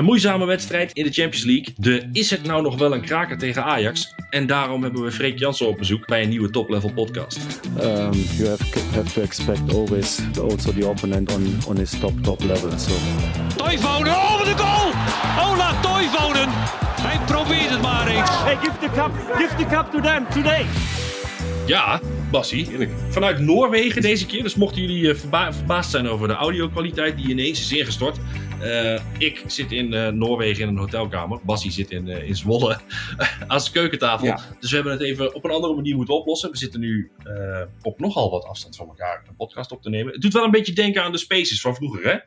Een moeizame wedstrijd in de Champions League. De is het nou nog wel een kraker tegen Ajax? En daarom hebben we Freek Jansen op bezoek bij een nieuwe Top Level podcast. Um, you have, have to expect always also the opponent on, on his top top level. So. Toivonen, oh wat een goal! Ola Toivonen! Hij probeert het maar eens. Hey, give the cup, give the cup to them today. Ja, Bassie. Vanuit Noorwegen deze keer. Dus mochten jullie verba verbaasd zijn over de audio-kwaliteit die ineens is ingestort. Uh, ik zit in uh, Noorwegen in een hotelkamer. Bassie zit in, in Zwolle aan zijn keukentafel. Ja. Dus we hebben het even op een andere manier moeten oplossen. We zitten nu op nogal wat afstand van elkaar een podcast op te nemen. Het doet wel een beetje denken aan de Spaces van vroeger, hè?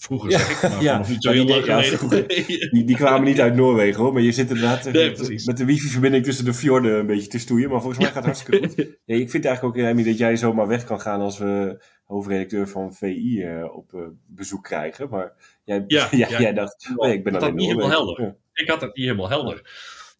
Vroeger zeg ik, maar ja, nog niet zo heel lang geleden. die, die, kwamen niet uit Noorwegen hoor, maar je zit inderdaad nee, met, met de wifi-verbinding tussen de fjorden een beetje te stoeien. Maar volgens mij gaat het hartstikke goed. Ja, ik vind eigenlijk ook, Remy, dat jij zomaar weg kan gaan als we hoofdredacteur van VI uh, op uh, bezoek krijgen. Maar jij, ja, ja, jij dacht, oh, ik ben dat alleen niet helemaal helder. Ik had dat niet helemaal helder.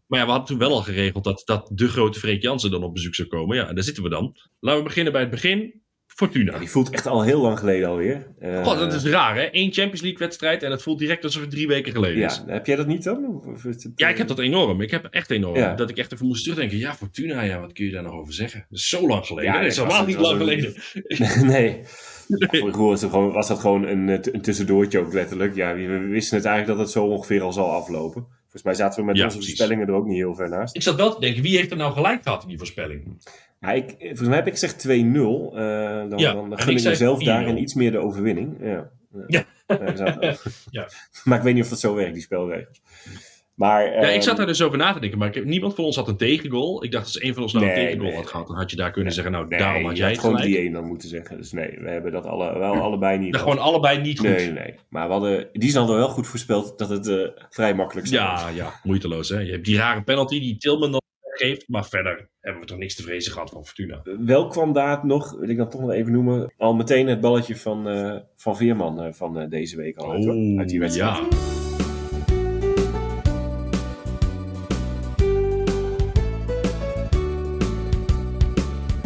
Maar ja, we hadden toen wel al geregeld dat, dat de grote Freek Jansen dan op bezoek zou komen. Ja, en daar zitten we dan. Laten we beginnen bij het begin. Fortuna. Ja, die voelt echt al heel lang geleden alweer. Uh, God, dat is raar hè. Eén Champions League wedstrijd en het voelt direct alsof het drie weken geleden ja, is. Heb jij dat niet dan? Het, ja, ik heb dat enorm. Ik heb echt enorm. Ja. Dat ik echt even moest terugdenken. Ja, Fortuna, ja, wat kun je daar nog over zeggen? Dat is zo lang geleden. Ja, dat is helemaal niet lang geleden. nee. Was, het gewoon, was dat gewoon een, een tussendoortje ook letterlijk. Ja, we, we wisten het eigenlijk dat het zo ongeveer al zal aflopen. Volgens mij zaten we met Ja, onze precies. voorspellingen er ook niet heel ver naast. Ik zat wel te denken, wie heeft er nou gelijk gehad in die voorspelling? Ja, ik, volgens mij heb ik gezegd 2-0. eh, dan, Ja, dan gun ik mezelf 4-0. daarin iets meer de overwinning. Ja. Ja. Maar ik weet niet of dat zo werkt, die spelregels. Maar, Ja, ik ehm, zat daar dus over na te denken, maar ik heb, niemand van ons had een tegengoal. Ik dacht, als één van ons nou een tegengoal nee. had gehad, dan had je daar kunnen zeggen, nou, nee, daarom had jij het gewoon gelijk. 3-1 dan moeten zeggen. Dus nee, we hebben dat alle, wel allebei niet. Gewoon allebei niet goed. Nee, nee. Maar we hadden, die hadden wel goed voorspeld dat het eh, vrij makkelijk zou Ja, ja, moeiteloos hè. Je hebt die rare penalty die Tilman dan geeft, maar verder hebben we toch niks te vrezen gehad van Fortuna. Wel kwam daar nog, wil ik dan toch nog even noemen, al meteen het balletje van, eh, van Veerman eh, van eh, deze week al uit, hoor. uit die wedstrijd. ja.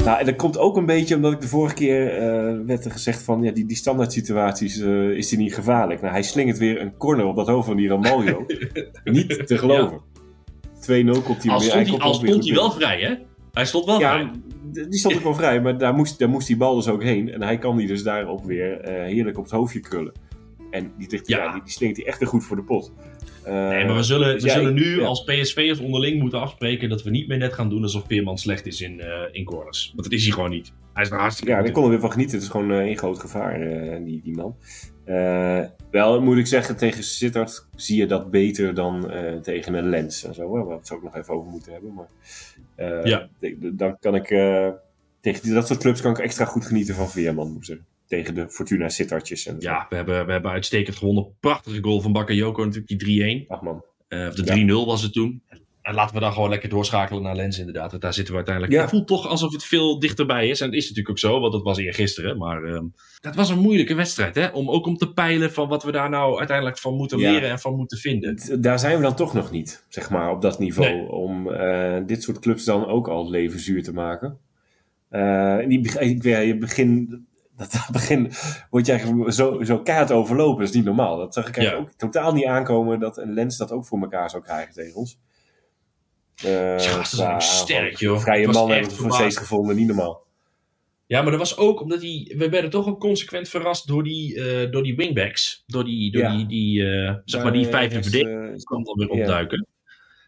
Nou, en dat komt ook een beetje omdat ik de vorige keer eh, werd er gezegd van, ja, die, die standaard situaties eh, is die niet gevaarlijk. Nou, hij slingert weer een corner op dat hoofd van die Ramaljo. niet te geloven. 2-0 komt hij Al weer. stond, hij al stond hij wel vrij hè. Hij stond wel vrij. Ja, d- die stond ook wel vrij, maar daar moest, daar moest die bal dus ook heen. En hij kan die dus daarop weer eh, heerlijk op het hoofdje krullen. En die, ligt, Ja. ja. die, die slingert hij echt weer goed voor de pot. Eh, Nee, maar we zullen, we ja, zullen nu ja. als PSV'ers onderling moeten afspreken dat we niet meer net gaan doen alsof Veerman slecht is in, eh, in corners. Want dat is hij gewoon niet. Hij is er hartstikke Ja, daar konden we weer van genieten. Het is gewoon eh, één groot gevaar, eh, die, die man. Eh, wel moet ik zeggen, tegen Sittard zie je dat beter dan eh, tegen een lens en zo. Waar we het ook nog even over moeten hebben. Maar eh, Ja. dan kan ik, eh, tegen dat soort clubs kan ik extra goed genieten van Veerman, moet ik zeggen. Tegen de Fortuna Sittardjes. En. Ja, we hebben, we hebben uitstekend gewonnen. Prachtige goal van Bakayoko natuurlijk, die 3-1. Ach man. Eh, of de Ja. 3-0 was het toen. En laten we dan gewoon lekker doorschakelen naar Lens inderdaad. Want daar zitten we uiteindelijk... Ja. Het voelt toch alsof het veel dichterbij is. En het is natuurlijk ook zo, want dat was eergisteren. Maar ehm, dat was een moeilijke wedstrijd, hè? Om, ook om te peilen van wat we daar nou uiteindelijk van moeten Ja. leren en van moeten vinden. Daar zijn we dan toch nog niet, zeg maar, op dat niveau. Nee. Om eh, dit soort clubs dan ook al leven zuur te maken. Eh, die, ik, ja, je begin, dat, begin word je eigenlijk zo, zo keihard overlopen. Dat is niet normaal. Dat zag ik eigenlijk ook totaal niet aankomen dat een Lens dat ook voor elkaar zou krijgen tegen ons. Eh, gasten zijn qua ook sterk, joh. Vrije man hebben we voor steeds gevonden, niet normaal. Ja, maar dat was ook omdat die, we werden toch ook consequent verrast door die, eh, door die wingbacks. Door die, door Ja. die, die eh, zeg maar die vijfde verdediger is, eh, kwam dan weer ja. opduiken.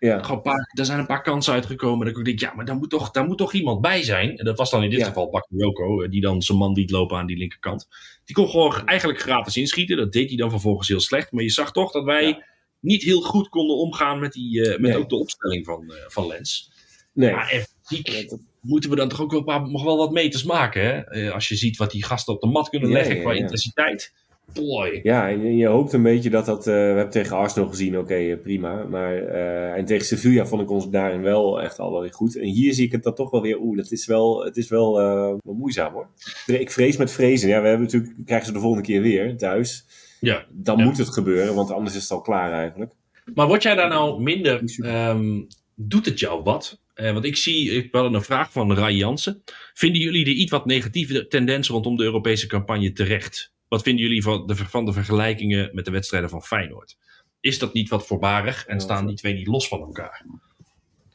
Ja. Gewoon paar, er zijn een paar kansen uitgekomen. Dat ik denk, ja, maar daar moet, toch, daar moet toch iemand bij zijn. En dat was dan in dit Ja. geval Bakayoko, eh, die dan zijn man liet lopen aan die linkerkant. Die kon gewoon eigenlijk gratis inschieten. Dat deed hij dan vervolgens heel slecht. Maar je zag toch dat wij Ja. niet heel goed konden omgaan met, die, eh, met Nee. ook de opstelling van, eh, van Lens. Nee. Ja, en fysiek moeten we dan toch ook wel, nog wel wat meters maken. Hè? Als je ziet wat die gasten op de mat kunnen leggen qua ja. intensiteit. Boy. Ja, en je, hoopt een beetje dat dat... eh, we hebben tegen Arsenal gezien, oké, eh, prima. Maar, eh, en tegen Sevilla vond ik ons daarin wel echt al wel goed. En hier zie ik het dan toch wel weer... Oeh, dat is wel, het is wel, wel moeizaam hoor. Ik vrees met vrezen. Ja, we hebben natuurlijk, krijgen ze de volgende keer weer thuis. Ja. Dan Ja. moet het gebeuren, want anders is het al klaar eigenlijk. Maar word jij daar nou minder. Ehm, doet het jou wat? Want ik zie, ik wel een vraag van Rai Jansen. Vinden jullie de iets wat negatieve tendens rondom de Europese campagne terecht? Wat vinden jullie van de, van de vergelijkingen met de wedstrijden van Feyenoord? Is dat niet wat voorbarig en staan die twee niet los van elkaar?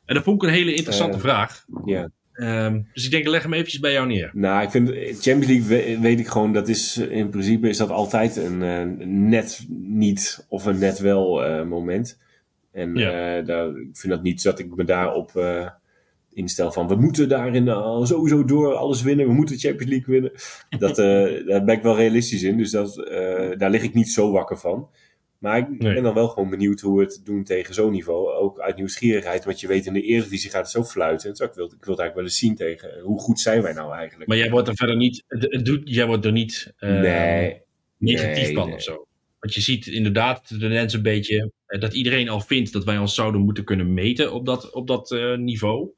En dat vond ik een hele interessante Eh, vraag. Ja. Ehm, dus ik denk, leg hem eventjes bij jou neer. Nou, ik vind Champions League we- weet ik gewoon, dat is eh, in principe is dat altijd een eh, net niet of een net wel moment. En Ja. daar, ik vind dat niet dat ik me daarop instel van we moeten daarin al sowieso door alles winnen, we moeten Champions League winnen. Dat, eh, daar ben ik wel realistisch in, dus dat, eh, daar lig ik niet zo wakker van. Maar ik Nee. ben dan wel gewoon benieuwd hoe we het doen tegen zo'n niveau. Ook uit nieuwsgierigheid, want je weet in de Eredivisie gaat het zo fluiten. Dus ik wil, ik wil het eigenlijk wel eens zien tegen hoe goed zijn wij nou eigenlijk. Maar jij wordt er verder niet, doet, jij wordt er niet eh, nee, negatief nee, van nee. of zo. Want je ziet inderdaad de tendens een beetje dat iedereen al vindt dat wij ons zouden moeten kunnen meten op dat, op dat niveau.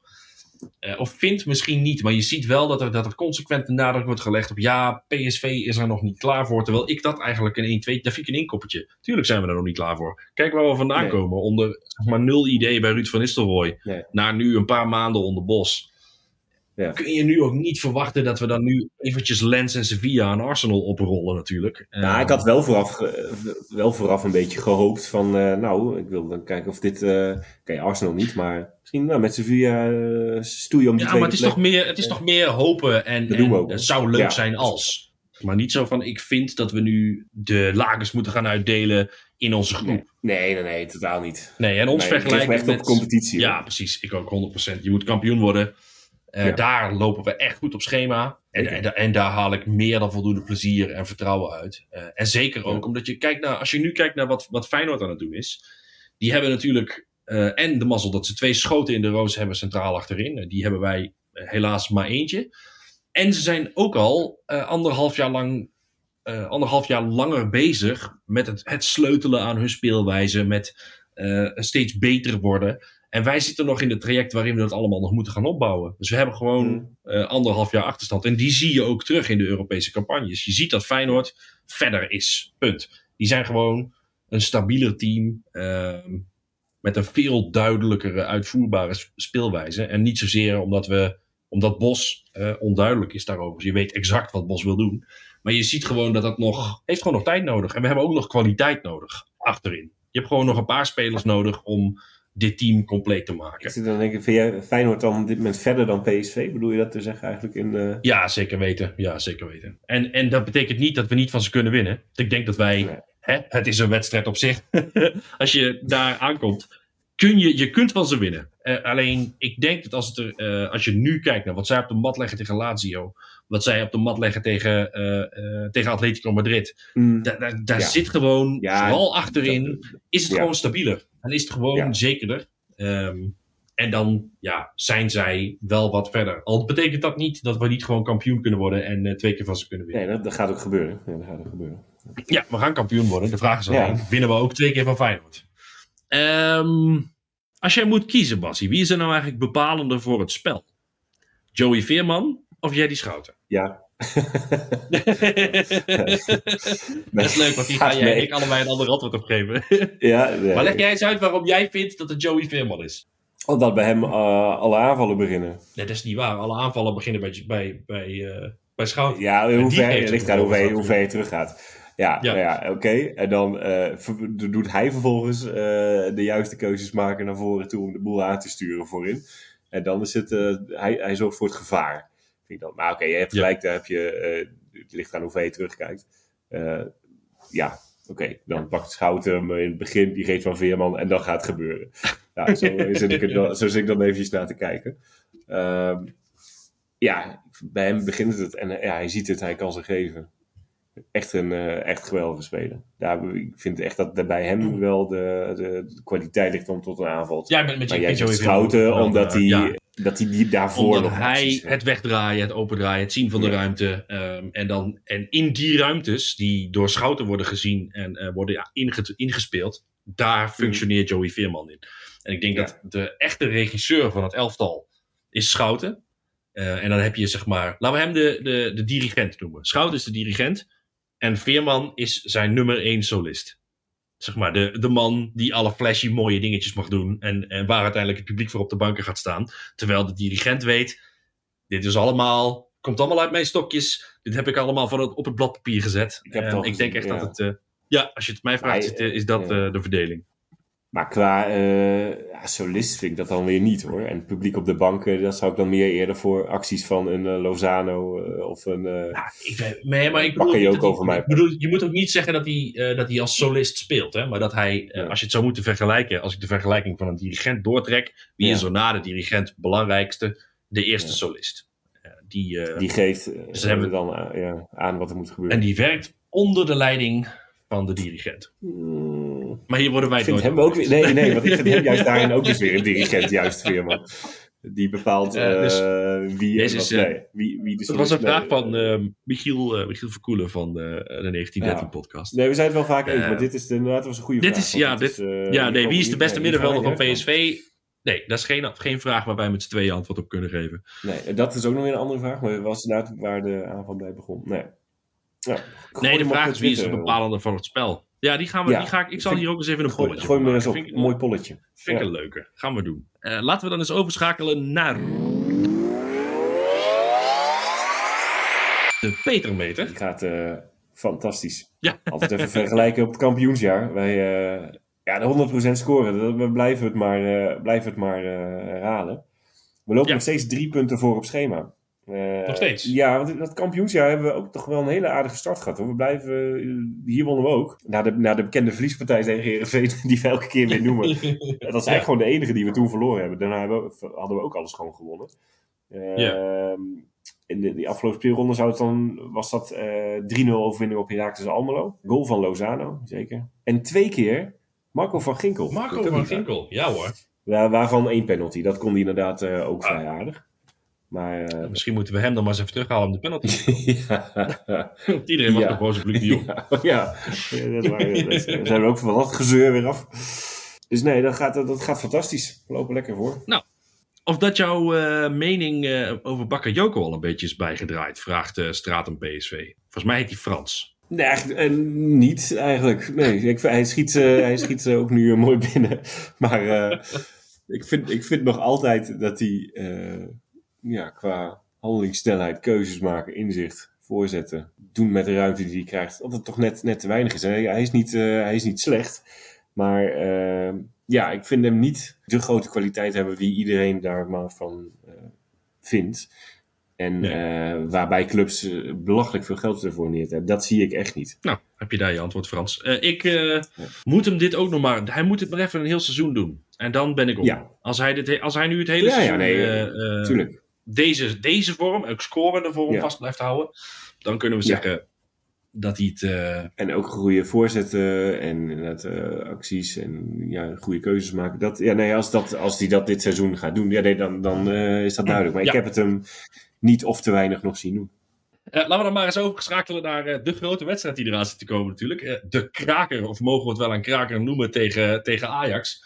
Eh, of vindt misschien niet, maar je ziet wel dat er, dat er consequent de nadruk wordt gelegd op ja, PSV is er nog niet klaar voor. Terwijl ik dat eigenlijk in 1, 2, dat vind ik een inkoppertje. Tuurlijk zijn we er nog niet klaar voor. Kijk waar we vandaan Nee. komen. Onder zeg maar nul idee bij Ruud van Nistelrooy. Nee. Naar nu een paar maanden onder Bos. Ja. Kun je nu ook niet verwachten dat we dan nu eventjes Lens en Sevilla en Arsenal oprollen natuurlijk. Nou, Eh, ik had wel vooraf, wel vooraf een beetje gehoopt van, eh, nou, ik wil dan kijken of dit, eh oké, Arsenal niet, maar misschien nou, met Sevilla uh, stoeien om die Ja, maar het is, toch meer, het is toch meer hopen en, en het zou leuk Ja. zijn als. Maar niet zo van, ik vind dat we nu de lagers moeten gaan uitdelen in onze groep. Nee, nee, nee, totaal niet. Nee, en ons Nee, vergelijken echt met... op competitie. Ja, hoor. precies. Ik ook 100%. Je moet kampioen worden. Eh, Ja. Daar lopen we echt goed op schema. En, en, en daar haal ik meer dan voldoende plezier en vertrouwen uit. Eh, en zeker ook Ja. omdat je kijkt naar, als je nu kijkt naar wat, wat Feyenoord aan het doen is. Die hebben natuurlijk, eh, en de mazzel dat ze twee schoten in de roos hebben centraal achterin. Die hebben wij helaas maar eentje. En ze zijn ook al anderhalf jaar lang anderhalf jaar langer bezig met het, het sleutelen aan hun speelwijze, met steeds beter worden. En wij zitten nog in het traject waarin we dat allemaal nog moeten gaan opbouwen. Dus we hebben gewoon Mm. eh, anderhalf jaar achterstand. En die zie je ook terug in de Europese campagnes. Je ziet dat Feyenoord verder is. Punt. Die zijn gewoon een stabieler team. ehm, met een veel duidelijkere, uitvoerbare sp- speelwijze. En niet zozeer omdat we omdat Bos eh, onduidelijk is daarover. Dus je weet exact wat Bos wil doen. Maar je ziet gewoon dat dat nog, heeft gewoon nog tijd nodig. En we hebben ook nog kwaliteit nodig achterin. Je hebt gewoon nog een paar spelers nodig om dit team compleet te Ik maken. zit dan denk ik, vind jij Feyenoord dan op dit moment verder dan PSV? Bedoel je dat te zeggen eigenlijk in de... Ja, zeker weten. Ja, zeker weten. En, en dat betekent niet dat we niet van ze kunnen winnen. Ik denk dat wij, Nee. hè, het is een wedstrijd op zich. als je daar aankomt, kun je, je kunt van ze winnen. Eh, alleen, ik denk dat als, het er, eh, als je nu kijkt naar wat zij op de mat leggen tegen Lazio, wat zij op de mat leggen tegen, eh, tegen Atletico Madrid, Mm. Da- da- daar Ja. zit gewoon, Ja, vooral achterin, is het ja. gewoon stabieler. En is het gewoon Ja. zekerder. Ehm, en dan ja, zijn zij wel wat verder. Al betekent dat niet dat we niet gewoon kampioen kunnen worden en eh, twee keer van ze kunnen winnen. Nee, dat, dat gaat ook gebeuren. Ja, dat gaat ook gebeuren. Ja, we gaan kampioen worden. De vraag is Ja. alleen, winnen we ook twee keer van Feyenoord? Ehm, als jij moet kiezen, Bassie, wie is er nou eigenlijk bepalender voor het spel? Joey Veerman of Jerry Schouten? Ja. Dat is leuk, want die ga jij en ik allebei een ander antwoord op geven. Ja, nee. Maar leg jij eens uit waarom jij vindt dat het Joey Veerman is. Omdat bij hem eh, alle aanvallen beginnen. Nee, dat is niet waar. Alle aanvallen beginnen bij, bij, bij, eh, bij Schouten. Ja, hoe ver, ligt aan hoe hoe ver je terug gaat. Ja, Ja. oké. En dan eh, doet hij vervolgens de juiste keuzes maken naar voren toe om de boel aan te sturen voorin. En dan is het, hij, hij zorgt voor het gevaar. Vind ik dan. Maar oké, je hebt Ja. gelijk, daar heb je, eh, het ligt aan hoe ver je terugkijkt. Eh, ja, oké. Dan pakt Schouten hem in het begin, die geeft van Veerman en dan gaat het gebeuren. Ja, zo, zit ik dan, zo zit ik dan eventjes naar te kijken. Ehm, ja, bij hem begint het en eh, ja, hij ziet het, hij kan ze geven. Echt een echt geweldige speler. Daar, ik vind echt dat er bij hem wel de, de, de kwaliteit ligt om tot een aanval te Ja, ik ben het met maar je jij. Schouten, omdat hij, ja. Dat hij die daarvoor Omdat hij het wegdraaien, het opendraaien, het zien van de Ja. ruimte. ehm, en, dan, en in die ruimtes die door Schouten worden gezien en eh, worden ja, inge- ingespeeld, daar functioneert Joey Veerman in. En ik denk Mhm. Ja. dat de echte regisseur van het elftal is Schouten. Eh, en dan heb je zeg maar, laten we hem de, de, de dirigent noemen. Schouten is de dirigent en Veerman is zijn nummer één solist. Zeg maar, de, de man die alle flashy mooie dingetjes mag doen. En, en waar uiteindelijk het publiek voor op de banken gaat staan. Terwijl de dirigent weet, dit is allemaal, komt allemaal uit mijn stokjes. Dit heb ik allemaal van het, op het blad papier gezet. Ik heb het En ik denk echt ja. dat het, eh, ja, als je het mij vraagt, is, eh, is dat ja. eh, de verdeling. Maar qua eh, ja, solist vind ik dat dan weer niet hoor. En het publiek op de banken, dat zou ik dan meer eerder voor acties van een eh, Lozano eh, of een. Ja, ik weet, nee, maar ik bedoel, ook over mij. bedoel, je moet ook niet zeggen dat hij, dat hij als solist speelt. Hè? Maar dat hij, Ja. als je het zou moeten vergelijken, als ik de vergelijking van een dirigent doortrek, wie Ja. is er na de dirigent belangrijkste? De eerste solist. Die, die geeft Ze hebben- dan ja, aan wat er moet gebeuren. en die werkt onder de leiding van de dirigent. Hmm, Maar hier worden wij ik vind nooit hem ook weer. Nee, nee, want ik vind hem juist daarin ook dus weer een dirigent, juist weer, man. Die bepaalt dus eh, wie, wat, is, eh, nee, wie, wie de Dat was een vraag van eh, Michiel, Michiel Verkoelen van de, de 1913 Ja. podcast. Nee, we zijn het wel vaak eens, maar dit is de, inderdaad was een goede dit vraag. is- ja, dit is, Ja, nee, wie is de beste middenvelder van PSV? Nee, dat is geen, geen vraag waar wij met z'n tweeën antwoord op kunnen geven. Nee, dat is ook nog weer een andere vraag, maar was inderdaad waar de aanval bij begon. Nee. Ja, Nee, de vraag is wie is de bepalende van het spel? Ja, die gaan we. Ja, die ga ik, ik zal vind- hier ook eens even een polletje gooi er eens op, een mooi polletje. vind ik Ja. een leuke. Gaan we doen. Eh, laten we dan eens overschakelen naar... De Petermeter. Die gaat eh, fantastisch. Ja. Altijd even vergelijken op het kampioensjaar. Wij, eh, ja, de 100% scoren, we blijven het maar, blijven het maar herhalen. We lopen Ja. nog steeds drie punten voor op schema. Eh, Nog steeds? Ja, want dat kampioensjaar hebben we ook toch wel een hele aardige start gehad. Hoor. We blijven, eh, hier wonnen we ook. Na de, na de bekende verliespartij tegen Heerenveen, die we elke keer weer noemen. Dat is eigenlijk gewoon de enige die we toen verloren hebben. Daarna hebben we- hadden we ook alles gewoon gewonnen. Ehm, In de, die afgelopen speelronde zou het dan, was dat eh 3-0 overwinning op Heracles Almelo. Goal van Lozano, zeker. En twee keer Marco van Ginkel. Marco van Ginkel. Ja hoor. Waar- waarvan één penalty. Dat kon hij inderdaad eh, ook Ah. vrij aardig. Maar eh, Misschien moeten we hem dan maar eens even terughalen om de penalty. ja, Want Iedereen was Ja. nog boos op Luc de Jong. ja, ja, Ja, dat is waar. Dat zijn we ook van dat gezeur weer af. Dus nee, dat gaat, dat gaat fantastisch. We lopen lekker voor. Of dat jouw eh, mening eh, over Bakker Joko al een beetje is bijgedraaid, vraagt eh Stratum PSV. Volgens mij heet hij Frans. Nee, eigenlijk niet eigenlijk. Nee, ik, hij schiet, eh, hij schiet ook nu mooi binnen. Maar eh, ik, vind, ik vind nog altijd dat hij eh, ja, qua handelingssnelheid, keuzes maken, inzicht, voorzetten, doen met de ruimte die hij krijgt, dat het toch net, net te weinig is. Hij, is, niet, eh, hij is niet slecht, maar eh, ja, ik vind hem niet de grote kwaliteit hebben die iedereen daar maar van eh, vindt. En Nee. waarbij clubs belachelijk veel geld ervoor neer hebben. Dat zie ik echt niet. Nou, heb je daar je antwoord, Frans. Ik moet hem dit ook nog maar... Hij moet het maar even een heel seizoen doen. En dan ben ik op. Ja. Als, hij dit, als hij nu het hele Ja, ja, seizoen nee, eh, eh, Tuurlijk. Deze, deze vorm, ook scorende vorm, Ja. vast blijft houden... dan kunnen we Ja. zeggen dat hij het... eh, En ook goede voorzetten en inderdaad eh, acties en ja, goede keuzes maken. Dat, ja, nee, als, dat, als hij dat dit seizoen gaat doen, ja, nee, dan, dan eh, is dat duidelijk. Maar Ja. ik heb het hem niet of te weinig nog zien doen. Laten we dan maar eens overschakelen naar de grote wedstrijd die eraan zit te komen natuurlijk. De kraker, of mogen we het wel een kraker noemen, tegen, tegen Ajax.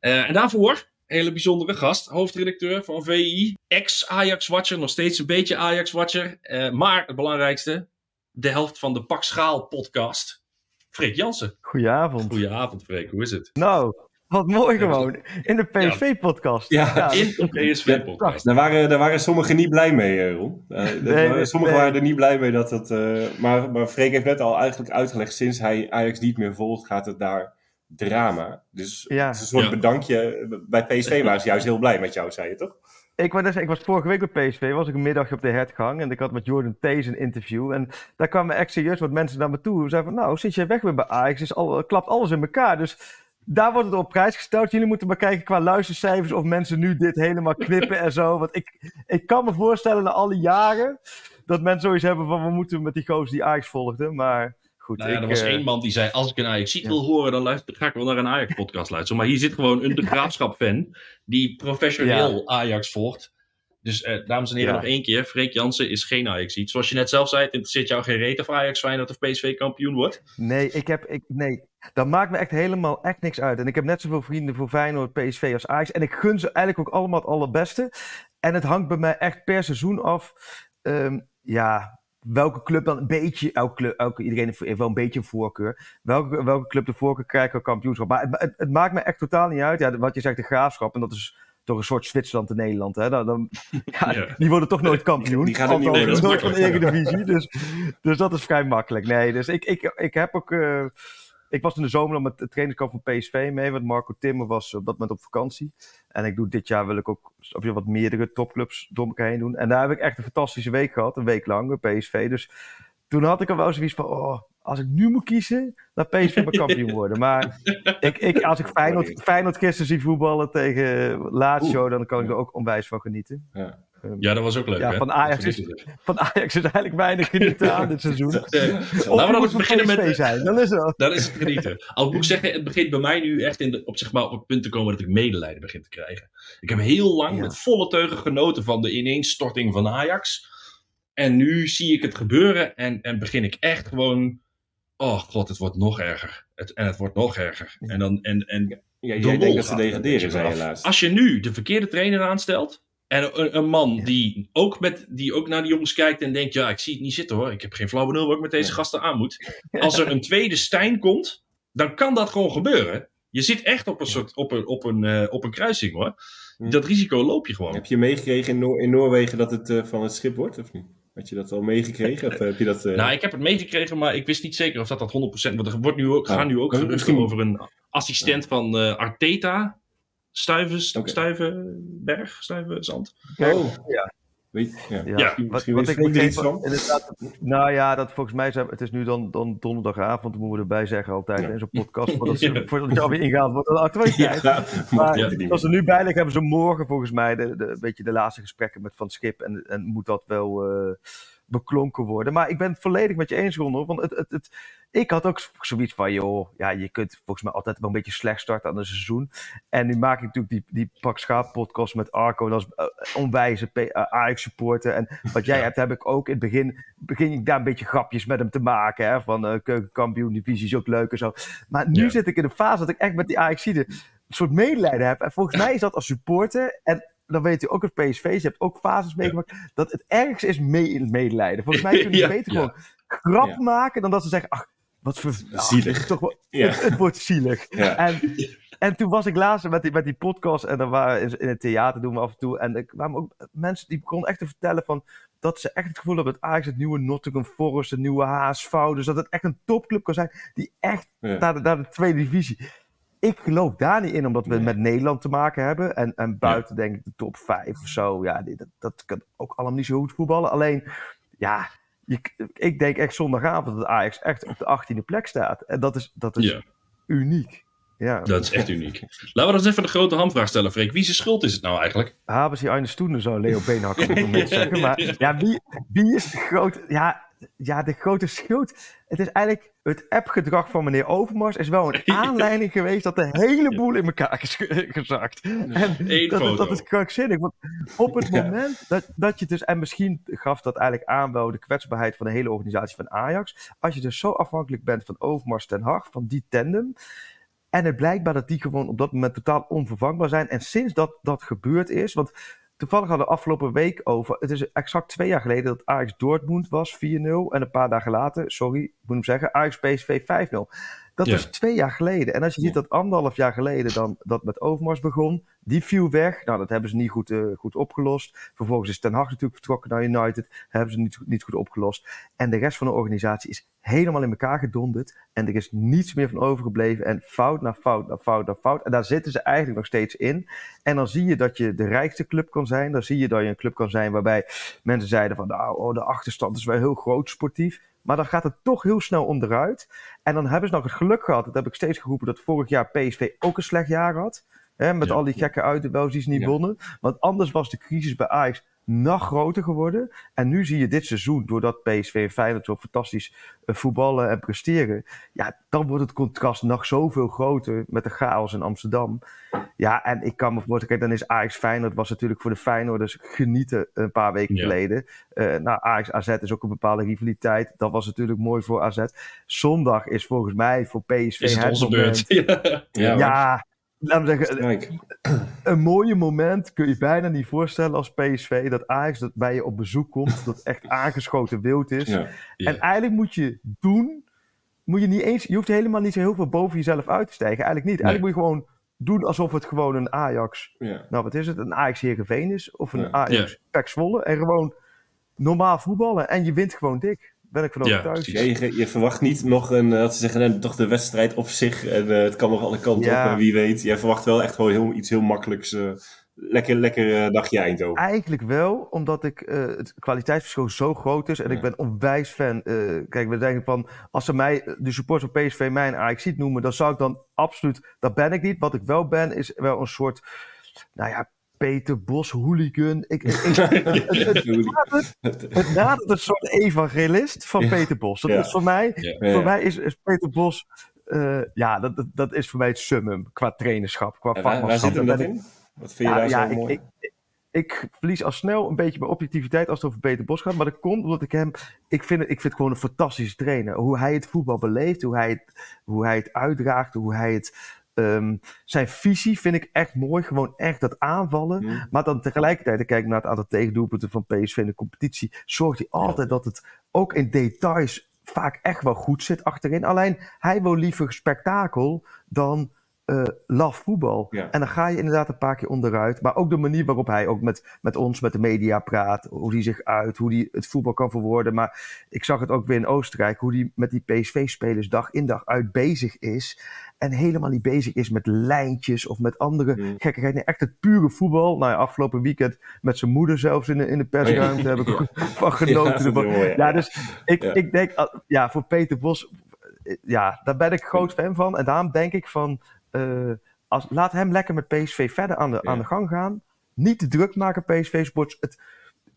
En daarvoor hele bijzondere gast, hoofdredacteur van VI. Ex-Ajax-watcher, nog steeds een beetje Ajax-watcher. Eh, maar het belangrijkste, de helft van de Pak Schaal podcast. Freek Jansen. Goedenavond. Goedenavond Freek, hoe is het? Nou, wat mooi gewoon. In de PSV-podcast. Ja. In de PSV-podcast. Daar waren, daar waren sommigen niet blij mee, eh, Ron. Eh, Nee, sommigen nee. waren er niet blij mee dat het... eh, maar, maar Freek heeft net al eigenlijk uitgelegd, sinds hij Ajax niet meer volgt, gaat het daar drama. Dus Ja. het is een soort Ja. bedankje. Bij PSV waren ze juist heel blij met jou, zei je toch? Ik, zeggen, ik was vorige week bij PSV, was ik een middagje op de hertgang en ik had met Jordan Thees een interview. En daar kwamen echt serieus wat mensen naar me toe. Ze zeiden van, nou, sinds jij weg bent bij Ajax, is al, klapt alles in elkaar. Dus daar wordt het op prijs gesteld. Jullie moeten maar kijken qua luistercijfers of mensen nu dit helemaal knippen en zo. Want ik, ik kan me voorstellen na alle jaren dat mensen zoiets hebben van, we moeten met die gozer die Ajax volgde. Maar goed, Nou ja, ik, er was eh, één man die zei: Als ik een Ajax wil horen, dan luister, ga ik wel naar een Ajax-podcast luisteren. Maar hier zit gewoon een De Graafschap-fan die professioneel Ajax volgt. Dus eh, dames en heren, Ja. nog één keer: Freek Jansen is geen ajax -iet. Zoals je net zelf zei, het interesseert jou geen reet of Ajax Feyenoord of PSV kampioen wordt. Nee, ik heb, ik, nee, dat maakt me echt helemaal echt niks uit. En ik heb net zoveel vrienden voor Feyenoord, PSV als Ajax. En ik gun ze eigenlijk ook allemaal het allerbeste. En het hangt bij mij echt per seizoen af. ehm, ja, welke club dan een beetje, elke club, elke, iedereen heeft wel een beetje een voorkeur. Welke, welke club de voorkeur krijgt qua kampioenschap. Maar het, het, het maakt me echt totaal niet uit. Ja, wat je zegt, de graafschap. En dat is toch een soort Zwitserland in Nederland. Hè? Dan, dan, ja, Ja. Die worden toch nooit kampioen. Die gaan niet nooit van de Eredivisie. Dus, dus dat is vrij makkelijk. Nee, dus ik, ik, ik heb ook... eh, ik was in de zomer al met de trainingskamp van PSV mee, want Marco Timmer was op dat moment op vakantie. En ik doe dit jaar wil ik ook wat meerdere topclubs door elkaar heen doen. En daar heb ik echt een fantastische week gehad, een week lang bij PSV. Dus toen had ik er wel zoiets van, oh, als ik nu moet kiezen, dan PSV maar kampioen worden. Maar ik, ik, als ik Feyenoord, Feyenoord gisteren zie voetballen tegen Lazio, dan kan ik er ook onwijs van genieten. Ja. Ehm, Ja, dat was ook leuk. ja, hè? van, Ajax is, van Ajax is eigenlijk weinig genieten aan dit seizoen. Eh, Of Laten we dan beginnen PSV met. zijn, dan is het. Dat is het genieten. Al moet ik zeggen, het begint bij mij nu echt in de, op, zeg maar, op het punt te komen dat ik medelijden begin te krijgen. Ik heb heel lang Ja. met volle teugen genoten van de ineenstorting van Ajax. En nu zie ik het gebeuren en, en begin ik echt gewoon. Oh god, het wordt nog erger. Het, en het wordt nog erger. En dan, en, en Ja, jij denkt dat ze er degraderen, beetje laatst. Als je nu de verkeerde trainer aanstelt. En een, een man die, ook met, die ook naar die jongens kijkt en denkt: Ja, ik zie het niet zitten hoor. Ik heb geen flauw benul waar ik met deze Ja. gasten aan moet. Als er een tweede Stijn komt, dan kan dat gewoon gebeuren. Je zit echt op een, soort, op een, op een, eh, op een kruising hoor. Hm. Dat risico loop je gewoon. Heb je meegekregen in, Noor- in Noorwegen dat het eh, van het schip wordt, of niet? Had je dat al meegekregen? Of heb je dat... eh, Nou, ik heb het meegekregen, maar ik wist niet zeker of dat dat 100% Want er wordt nu ook, Oh, gaan nu ook eh, geruchten over een assistent van Arteta. Stuivens, Oké. Stuivenberg, Stuivenzand. Oh, Ja. Weet, ja. Ja, Ja, wat, misschien wat weet ik er iets begreep- van. inderdaad, nou ja, dat volgens mij zijn, het is nu dan, dan donderdagavond, moeten we erbij zeggen altijd Ja. in zo'n podcast, voordat, ze, Ja. voordat je alweer ingaat wordt, actualiteit. Ja, Maar het als ze meer. nu bij liggen, hebben ze morgen volgens mij de, de, een beetje de laatste gesprekken met Van Schip. En, en moet dat wel eh, beklonken worden. Maar ik ben het volledig met je eens, Ron. Want het, het, het, ik had ook zoiets van, joh, ja, je kunt volgens mij altijd wel een beetje slecht starten aan een seizoen. En nu maak ik natuurlijk die, die Pak Schaap podcast met Arco. Dat is uh, onwijze eh, Ajax supporter. En wat jij Ja. hebt, heb ik ook in het begin, begin ik daar een beetje grapjes met hem te maken. Hè? Van eh keukenkampioen divisie is ook leuk en zo. Maar nu Ja. zit ik in de fase dat ik echt met die ajax een soort medelijden heb. En volgens mij is dat als supporter. En dan weet u ook als PSV, je hebt ook fases meegemaakt. Dat het ergste is mee medelijden. Volgens mij kunnen ze beter gewoon grap maken dan dat ze zeggen. Ach, wat voor. Zielig. is toch wel, het, het wordt zielig. En, en toen was ik laatst met die, met die podcast. En dan waren in, in het theater doen we af en toe. En er kwamen ook mensen die begonnen echt te vertellen van. Dat ze echt het gevoel hebben dat Ajax het nieuwe Nottingham Forest, het nieuwe HSV. Dus dat het echt een topclub kan zijn. Die echt Ja. naar de, naar de tweede divisie. Ik geloof daar niet in, omdat we Nee. met Nederland te maken hebben. En, en buiten denk ik de top 5 of zo. Ja, die- dat, dat kan ook allemaal niet zo goed voetballen. Alleen, ja, je, ik denk echt zondagavond dat Ajax echt op de 18e plek staat. En dat is, dat is Ja. uniek. Ja, Dat is echt uniek. Laten we dan eens even de grote hamvraag stellen, Freek. Wie zijn schuld is het nou eigenlijk? hebben ze eine stoelen, zou Leo Beenhak op een moment zeggen. Maar ja, wie, wie is de grote... Ja, ja, de grote schuld. Het is eigenlijk... Het appgedrag van meneer Overmars is wel een aanleiding geweest dat de hele boel in elkaar is ge- gezakt. En Eén dat, foto. dat is krankzinnig. Want op het moment dat, dat je dus... En misschien gaf dat eigenlijk aan wel de kwetsbaarheid van de hele organisatie van Ajax. Als je dus zo afhankelijk bent van Overmars ten Hag, van die tandem... En het blijkbaar dat die gewoon op dat moment totaal onvervangbaar zijn. En sinds dat dat gebeurd is, want toevallig hadden we afgelopen week over, het is exact twee jaar geleden dat Ajax Dortmund was 4-0. En een paar dagen later, sorry, ik moet hem zeggen, Ajax PSV 5-0. Dat Ja. is twee jaar geleden. En als je ziet dat anderhalf jaar geleden dan dat met Overmars begon, die viel weg. Nou, dat hebben ze niet goed, eh, goed opgelost. Vervolgens is Ten Hag natuurlijk vertrokken naar United. Hebben ze niet, niet goed opgelost. En de rest van de organisatie is helemaal in elkaar gedonderd. En er is niets meer van overgebleven. En fout na fout na fout na fout. En daar zitten ze eigenlijk nog steeds in. En dan zie je dat je de rijkste club kan zijn. Dan zie je dat je een club kan zijn waarbij mensen zeiden van... nou, oh, de achterstand is wel heel groot sportief. Maar dan gaat het toch heel snel onderuit. En dan hebben ze nog het geluk gehad, dat heb ik steeds geroepen... dat vorig jaar PSV ook een slecht jaar had. Hè, met Ja. al die gekke uitduels die ze niet Ja. wonnen. Want anders was de crisis bij Ajax nog groter geworden. En nu zie je dit seizoen, doordat PSV en Feyenoord zo fantastisch eh, voetballen en presteren. Ja, dan wordt het contrast nog zoveel groter met de chaos in Amsterdam. Ja, en ik kan me voorstellen, kijk, dan is Ajax Feyenoord was natuurlijk voor de Feyenoorders genieten een paar weken Ja. geleden. Eh nou, Ajax AZ is ook een bepaalde rivaliteit. Dat was natuurlijk mooi voor AZ. Zondag is volgens mij voor PSV Is het onze beurt? Ja, laten we zeggen, Kijk, een mooie moment kun je bijna niet voorstellen als PSV. Dat Ajax dat bij je op bezoek komt. Dat echt aangeschoten wild is. ja. Ja. En eigenlijk moet je doen. Moet je niet eens. Je hoeft helemaal niet zo heel veel boven jezelf uit te stijgen. Eigenlijk niet. Eigenlijk moet je gewoon doen alsof het gewoon een Ajax. ja. Nou, wat is het? Een Ajax Heerenveen is. Of een Ja. Ajax Ja. Pek Zwolle. En gewoon normaal voetballen. En je wint gewoon dik. Ben ik van overtuigd. Ja, je, je verwacht niet nog een, eh, dat ze zeggen, toch de wedstrijd op zich. En eh, het kan nog alle kanten Ja. op, en wie weet. Jij verwacht wel echt gewoon heel, iets heel makkelijks. eh, lekker, lekker eh, dagje Eindhoven. Eigenlijk wel, omdat ik, eh, het kwaliteitsverschil zo groot is. En ik ben onwijs fan. eh, kijk, we denken van, als ze mij, de supporters van PSV, mij een ajax noemen, dan zou ik dan absoluut, dat ben ik niet. Wat ik wel ben, is wel een soort, nou ja, Peter Bos hooligan. Ik, ik, ik- het, nadert, het nadert een soort evangelist van Ja. Peter Bos. Dat Ja. is voor mij, Ja. Ja. voor mij is, is Peter Bos, eh, ja, dat, dat, dat is voor mij het summum qua trainerschap, qua waar, waar vakmanschap. zit hem dat ik- in? Wat vind je ja, daar ja, zo ik, mooi? ik, verlies al snel een beetje mijn objectiviteit als het over Peter Bos gaat. Maar dat komt omdat ik hem. Ik vind, het, ik vind het gewoon een fantastische trainer. Hoe hij het voetbal beleeft, hoe hij het, hoe hij het uitdraagt, hoe hij het. Ehm, zijn visie vind ik echt mooi. Gewoon echt dat aanvallen. Maar dan tegelijkertijd, ik kijk naar het aantal tegendoelpunten van PSV in de competitie. Zorgt hij altijd dat het ook in details vaak echt wel goed zit achterin. Alleen hij wil liever spektakel dan laf voetbal. Ja. En dan ga je inderdaad een paar keer onderuit. Maar ook de manier waarop hij ook met, met ons, met de media praat. Hoe hij zich uit, hoe hij het voetbal kan verwoorden. Maar ik zag het ook weer in Oostenrijk. Hoe hij met die PSV-spelers dag in dag uit bezig is. En helemaal niet bezig is met lijntjes of met andere Mm. gekkigheid. Nee, echt het pure voetbal. Nou ja, afgelopen weekend met zijn moeder zelfs in de, in de persruimte. Heb ik van genoten. mooi, ja. ja, dus ik, ik denk, ah, ja, voor Peter Bos, eh, ja, daar ben ik groot fan van. En daarom denk ik van, eh, als, laat hem lekker met PSV verder aan de, Ja. aan de gang gaan. Niet te druk maken, PSV Sports. Het,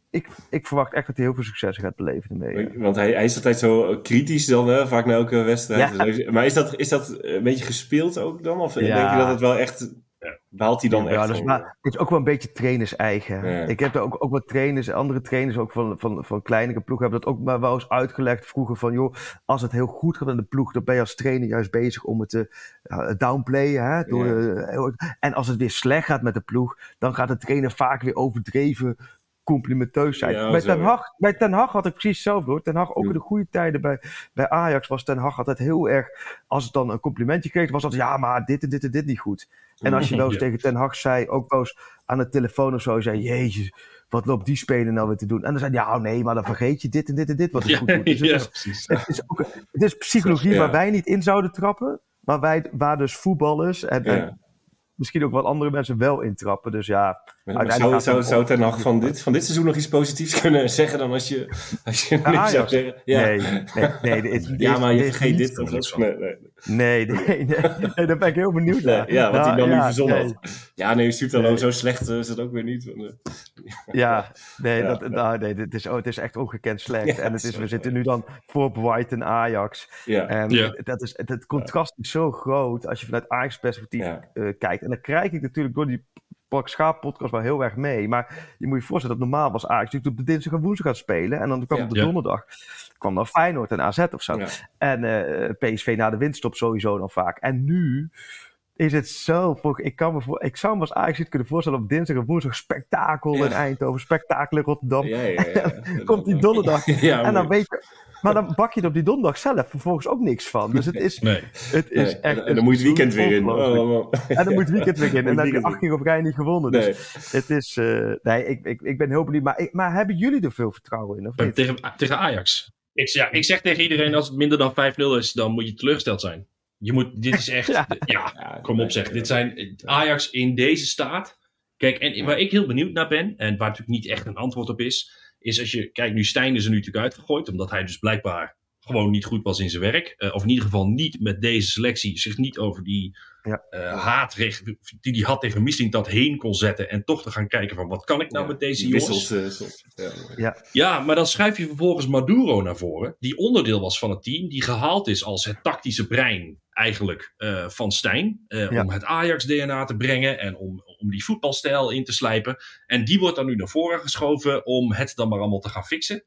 ik, ik verwacht echt dat hij heel veel succes gaat beleven ermee. ja. Want hij, hij is altijd zo kritisch dan, hè, vaak na elke wedstrijd. Ja. Dus Maar is dat, is dat een beetje gespeeld ook dan? Of denk je dat het wel echt... Behaalt hij dan Ja, echt? gewoon- maar het is ook wel een beetje trainers eigen. Ik heb er ook, ook wat trainers, andere trainers ook van, van, van kleinere ploegen, hebben dat ook maar wel eens uitgelegd vroeger van, joh, als het heel goed gaat in de ploeg, dan ben je als trainer juist bezig om het te downplayen. Hè, door, eh, en als het weer slecht gaat met de ploeg, dan gaat de trainer vaak weer overdreven complimenteus zijn. Ja, bij, Ten. Hag, bij Ten Hag had ik precies hetzelfde hoor. Ten Hag, ook in de goede tijden bij, bij Ajax, was Ten Hag altijd heel erg, als het dan een complimentje kreeg, was dat ja, maar dit en dit en dit niet goed. En als je wel eens Ja. tegen Ten Hag zei, ook wel eens aan de telefoon of zo, zei jezus, wat loopt die speler nou weer te doen? En dan zei hij, ja, oh nee, maar dan vergeet je dit en dit en dit wat Ja, goed doet. Dus het, is, precies. het, is ook, het is psychologie waar wij niet in zouden trappen, maar wij, waar dus voetballers en, en misschien ook wat andere mensen wel intrappen. Dus ja, uiteindelijk zou, gaat zou, het Ten Hag van dit, van dit seizoen nog iets positiefs kunnen zeggen dan als je, als je Ja, niks zou Ajax. zeggen? Ja, nee, nee, nee, dit is, dit ja maar je vergeet dit dat. van. Nee, nee. Nee, nee, nee, nee, daar ben ik heel benieuwd naar. ja, wat hij Nou, dan nu verzonnen nee. had. Ja, nee, je stuurt dan Nee. ook zo slecht, eh, is dat ook weer niet. Want, eh, Ja, nee, Ja, dat, ja. Nou, nee dit is, oh, het is echt ongekend slecht. Ja, en het is, we zitten nu dan voor Brighton Ajax. ja. En Ja. dat is, het, het contrast is zo groot als je vanuit Ajax perspectief Ja. eh, kijkt. En dan krijg ik natuurlijk door die Pak Schaap podcast wel heel erg mee. Maar je moet je voorstellen dat normaal was Ajax natuurlijk op de dinsdag en woensdag gaat spelen. En dan kwam op de donderdag kwam dan Feyenoord en AZ of zo. En eh, PSV na de winststop sowieso dan vaak. En nu is het zo... voor- Ik, kan me voor, ik zou me als Ajax niet kunnen voorstellen op dinsdag en woensdag spektakel Ja. in Eindhoven, spektakel in Rotterdam. Ja, ja, ja, ja. Komt die donderdag. Ja, en dan weet je... Maar dan bak je er op die donderdag zelf vervolgens ook niks van. Dus het is, Nee. het is Nee, echt... en, en dan moet je het weekend weer in. Oh. En dan moet het weekend weer in. En dan heb je weekend acht keer op rij niet gewonnen. Dus het is... eh, nee, ik, ik, ik ben heel benieuwd. Maar, ik- maar hebben jullie er veel vertrouwen in? Of Eh, niet? Tegen, tegen Ajax. Ik, ja, ik zeg tegen iedereen, als het minder dan 5-0 is, dan moet je teleurgesteld zijn. Je moet, dit is echt, Ja. ja, Ja, kom op zeg. Dit zijn Ajax in deze staat. Kijk, en waar ik heel benieuwd naar ben, en waar natuurlijk niet echt een antwoord op is, is als je, kijk, nu Stijn is er nu natuurlijk uitgegooid, omdat hij dus blijkbaar gewoon niet goed was in zijn werk. Eh, of in ieder geval niet met deze selectie, zich niet over die Ja. eh, haat recht- die hij had tegen Missing dat heen kon zetten. En toch te gaan kijken van, wat kan ik nou Ja, met deze die jongens? Wissels, eh. Ja. Ja, maar dan schuif je vervolgens Maduro naar voren, die onderdeel was van het team, die gehaald is als het tactische brein eigenlijk eh, van Stijn, eh, Ja. om het Ajax-DNA te brengen en om, om die voetbalstijl in te slijpen. En die wordt dan nu naar voren geschoven om het dan maar allemaal te gaan fixen.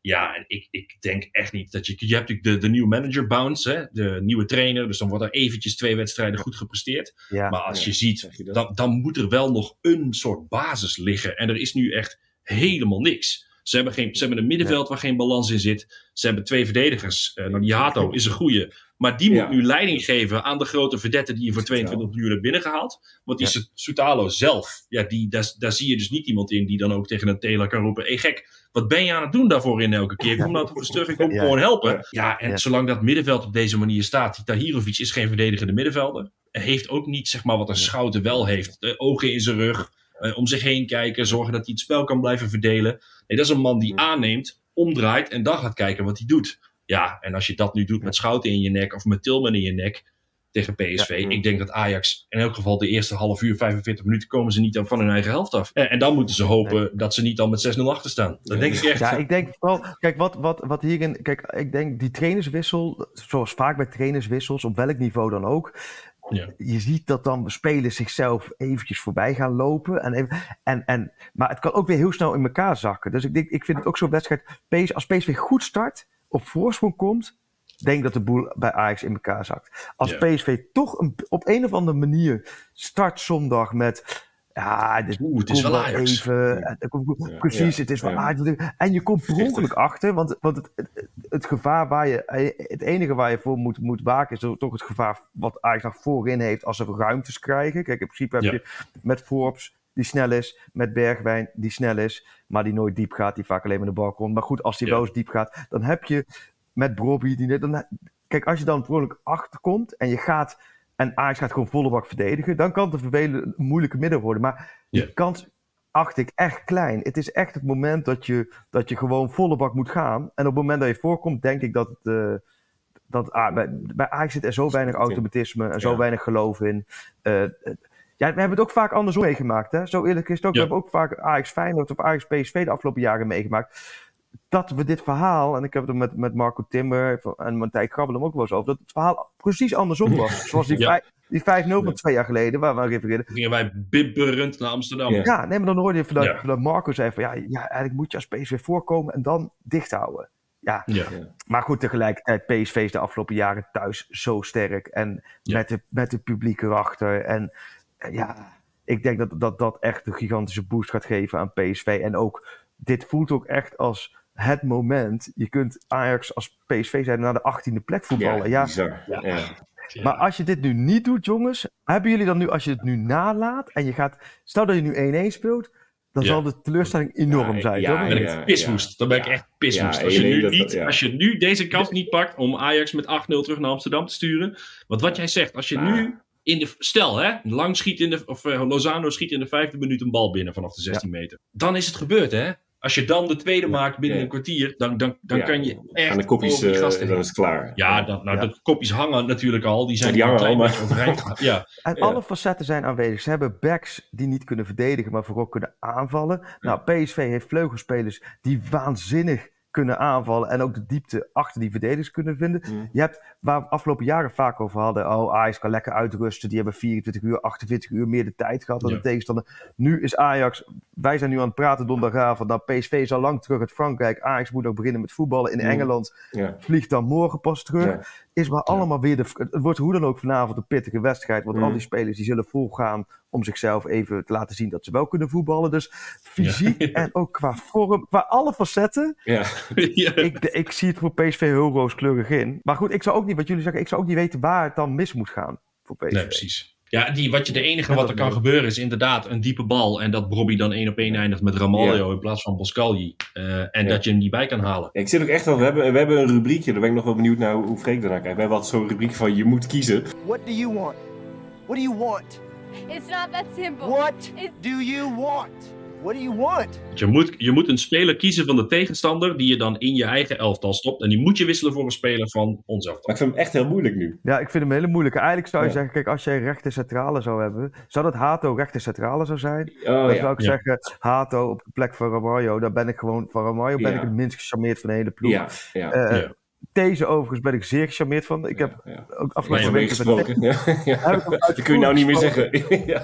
Ja, en ik, ik denk echt niet dat je... Je hebt natuurlijk de, de nieuwe manager bounce, hè, de nieuwe trainer. Dus dan wordt er eventjes twee wedstrijden goed gepresteerd. Ja. Maar als Ja, je ziet, je dat? dan, dan moet er wel nog een soort basis liggen. En er is nu echt helemaal niks. Ze hebben, geen, ze hebben een middenveld waar geen balans in zit. Ze hebben twee verdedigers. Eh nou, die Hato is een goeie. Maar die moet Ja. nu leiding geven aan de grote verdette die je voor 22 miljoen hebt binnengehaald. Want die Soutalo zelf, ja, die, daar, daar zie je dus niet iemand in die dan ook tegen een Taylor kan roepen: hé gek, wat ben je aan het doen daarvoor in elke keer? Kom nou terug, ik kom Ja. gewoon helpen. Ja, en Ja. zolang dat middenveld op deze manier staat, die Tahirovic is geen verdedigende middenvelder. Hij heeft ook niet, zeg maar, wat een Schouten wel heeft. De ogen in zijn rug, eh, om zich heen kijken, zorgen dat hij het spel kan blijven verdelen. Nee, dat is een man die aanneemt, omdraait en dan gaat kijken wat hij doet. Ja, en als je dat nu doet met Schouten in je nek of met Tilman in je nek tegen PSV. Ik denk dat Ajax in elk geval de eerste half uur, 45 minuten komen ze niet van hun eigen helft af. En, en dan moeten ze hopen dat ze niet dan met 6-0 achter staan. Dat denk ik echt. Ja, ik denk vooral, kijk, wat, wat, wat hierin, kijk, ik denk die trainerswissel, zoals vaak bij trainerswissels, op welk niveau dan ook, Ja. je ziet dat dan spelers zichzelf eventjes voorbij gaan lopen. En, even- en, en, maar het kan ook weer heel snel in elkaar zakken. Dus ik, denk, ik vind het ook zo'n wedstrijd, als PSV goed start, op voorsprong komt, denk dat de boel bij Ajax in elkaar zakt. Als. PSV toch een, op een of andere manier start zondag met... Ja, dit Oeh, het is wel Ajax. Even, eh, Ja. precies, Ja. het is wel Ja. Ajax. En je komt per ongeluk achter, want, want het, het, het gevaar waar je, het enige waar je voor moet, moet waken is toch het gevaar wat Ajax nog voorin heeft als ze ruimtes krijgen. Kijk, in principe heb je met Forbes die snel is, met Bergwijn die snel is, maar die nooit diep gaat, die vaak alleen met de bal komt. Maar goed, als die Ja. wel eens diep gaat, dan heb je met Brobby die net, dan, kijk, als je dan ongeluk achterkomt en je gaat en Ajax gaat gewoon volle bak verdedigen, dan kan het een vervelende, moeilijke midden worden. Maar Ja. die kans acht ik echt klein. Het is echt het moment dat je, dat je gewoon volle bak moet gaan. En op het moment dat je voorkomt, denk ik dat het. eh, dat, ah, bij, bij Ajax zit er zo weinig automatisme en zo Ja. weinig geloof in. Eh, ja, we hebben het ook vaak andersom meegemaakt. Hè? Zo eerlijk is het ook. Ja. We hebben ook vaak Ajax Feyenoord of Ajax PSV de afgelopen jaren meegemaakt. Dat we dit verhaal, en ik heb het met, met Marco Timmer en Martijn Krabbel ook wel eens over, dat het verhaal precies andersom was. Zoals die, Ja. die 5-0 van twee jaar geleden, waar we refereerden. Gingen wij bibberend naar Amsterdam. Ja. Ja, nee, maar dan hoorde je dat, Ja. dat Marco zei van ja, ja, eigenlijk moet je als PSV voorkomen en dan dicht houden. Ja, Ja. maar goed, tegelijkertijd PSV is de afgelopen jaren thuis zo sterk en Ja. met, de, met de publiek erachter. En ja, ik denk dat, dat dat echt een gigantische boost gaat geven aan PSV. En ook, dit voelt ook echt als het moment. Je kunt Ajax als PSV zijn naar de 18e plek voetballen. Ja. Ja. Ja. maar als je dit nu niet doet, jongens, hebben jullie dan nu, als je het nu nalaat en je gaat, stel dat je nu 1-1 speelt, dan Ja. zal de teleurstelling enorm Ja, zijn. ja? Dan ben ik piswoest. Dan ben ik echt piswoest. Ja, als, je nu dat- niet, ja. als je nu deze kans niet pakt om Ajax met 8-0 terug naar Amsterdam te sturen. Want wat jij zegt, als je Ja. nu in de. Stel, hè, lang schiet in de. Of eh, Lozano schiet in de vijfde minuut een bal binnen vanaf de 16 meter. Dan is het gebeurd, hè? Als je dan de tweede maakt binnen Ja. een kwartier, dan, dan, dan Ja. kan je echt. Aan de kopjes, eh, gasten dan is het klaar. Ja, dan, nou, Ja. de kopjes hangen natuurlijk al. Die zijn die hangen klein al, beetje overeind gegaan. Ja, En Ja. alle facetten zijn aanwezig. Ze hebben backs die niet kunnen verdedigen, maar vooral kunnen aanvallen. Nou, PSV heeft vleugelspelers die waanzinnig kunnen aanvallen en ook de diepte achter die verdedigers kunnen vinden. Mm. Je hebt, waar we afgelopen jaren vaak over hadden, oh, Ajax kan lekker uitrusten. Die hebben 24 uur, 48 uur meer de tijd gehad dan Ja. de tegenstander. Nu is Ajax, wij zijn nu aan het praten donderdagavond, nou, PSV is al lang terug uit Frankrijk. Ajax moet ook beginnen met voetballen in Mm. Engeland. Ja. Vliegt dan morgen pas terug Ja. is maar allemaal weer de. Het wordt hoe dan ook vanavond een pittige wedstrijd. Want Mm. al die spelers die zullen volgaan om zichzelf even te laten zien dat ze wel kunnen voetballen. Dus fysiek Ja. en ook qua vorm, qua alle facetten. Ja. ja. Ik, ik zie het voor PSV heel rooskleurig in. Maar goed, ik zou ook niet, wat jullie zeggen, ik zou ook niet weten waar het dan mis moet gaan voor PSV. Nee, precies. Ja, die, wat je, de enige wat er kan gebeuren is inderdaad een diepe bal. En dat Bobby dan één op één eindigt met Ramaljo in plaats van Boscalji. Eh, en Ja. dat je hem niet bij kan halen. Ja, ik zit ook echt wel, we hebben, we hebben een rubriekje, daar ben ik nog wel benieuwd naar hoe, hoe Freek daarnaar kijkt. We hebben altijd zo'n rubriek van je moet kiezen. What do you want? What do you want? It's not that simple. What It's- do you want? What do you want? Je moet, je moet een speler kiezen van de tegenstander die je dan in je eigen elftal stopt. En die moet je wisselen voor een speler van ons elftal. Maar ik vind hem echt heel moeilijk nu. Ja, ik vind hem een hele moeilijke. Eigenlijk zou je Ja. zeggen, kijk, als jij rechter centrale zou hebben, zou dat Hato rechter centrale zou zijn? Oh dan ja. zou ik Ja. zeggen, Hato op de plek van Ramaljo, daar ben ik gewoon, van Ramaljo ben Ja. ik het minst gecharmeerd van de hele ploeg. Ja, ja. Eh, Ja. Deze overigens ben ik zeer gecharmeerd van. Ik heb ja. ook afgelopen week gesproken. Ja, ja. Dat kun je nou niet meer zeggen. ja.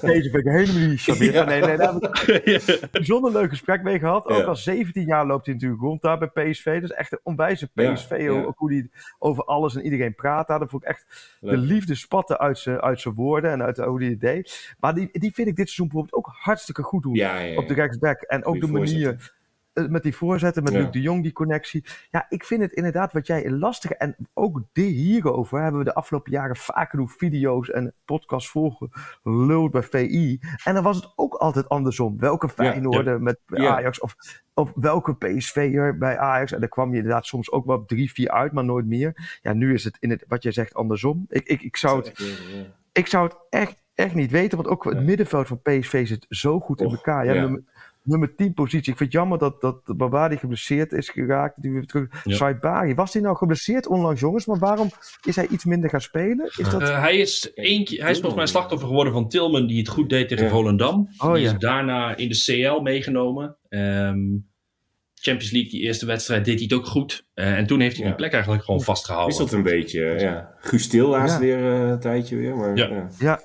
Deze vind ik helemaal niet charmerend. Nee, nee, daar heb ik een bijzonder leuk gesprek mee gehad. Ook al 17 jaar loopt hij natuurlijk rond daar bij PSV. Is echt een onwijze PSV. Ook hoe hij over alles en iedereen praat. Daar vond ik echt de liefde spatten uit zijn, uit zijn woorden en uit hoe hij het deed. Maar die, die vind ik dit seizoen bijvoorbeeld ook hartstikke goed doen op de rechtsback. En ook Goeie de manier met die voorzetten, met Ja. Luc de Jong, die connectie. Ja, ik vind het inderdaad wat jij lastig. En ook die hierover hebben we de afgelopen jaren vaak genoeg video's en podcasts volgen. Lult bij VI. En dan was het ook altijd andersom. Welke Feyenoorder met Ja. Ajax of, of welke PSV'er bij Ajax. En daar kwam je inderdaad soms ook wel op drie, vier uit, maar nooit meer. Ja, nu is het in het, wat jij zegt andersom. Ik, ik, ik zou het ik zou het echt, echt niet weten, want ook het middenveld van PSV zit zo goed in elkaar. Ja. Nummer, nummer 10 positie. Ik vind het jammer dat, dat Babadi geblesseerd is geraakt. Die weer terug. Ja. Saibari, was hij nou geblesseerd onlangs, jongens? Maar waarom is hij iets minder gaan spelen? Is dat... Eh, hij, is keer, hij is volgens mij slachtoffer geworden van Tilman, die het goed deed tegen Ja. Volendam. Oh, die ja. is daarna in de CL meegenomen. Ehm, Champions League, die eerste wedstrijd, deed hij het ook goed. Eh, en toen heeft hij Ja. plek eigenlijk gewoon vastgehouden. Is dat een beetje, ja. Guus Til laatst Ja. weer eh, een tijdje weer. Maar, Ja. ja. Ja,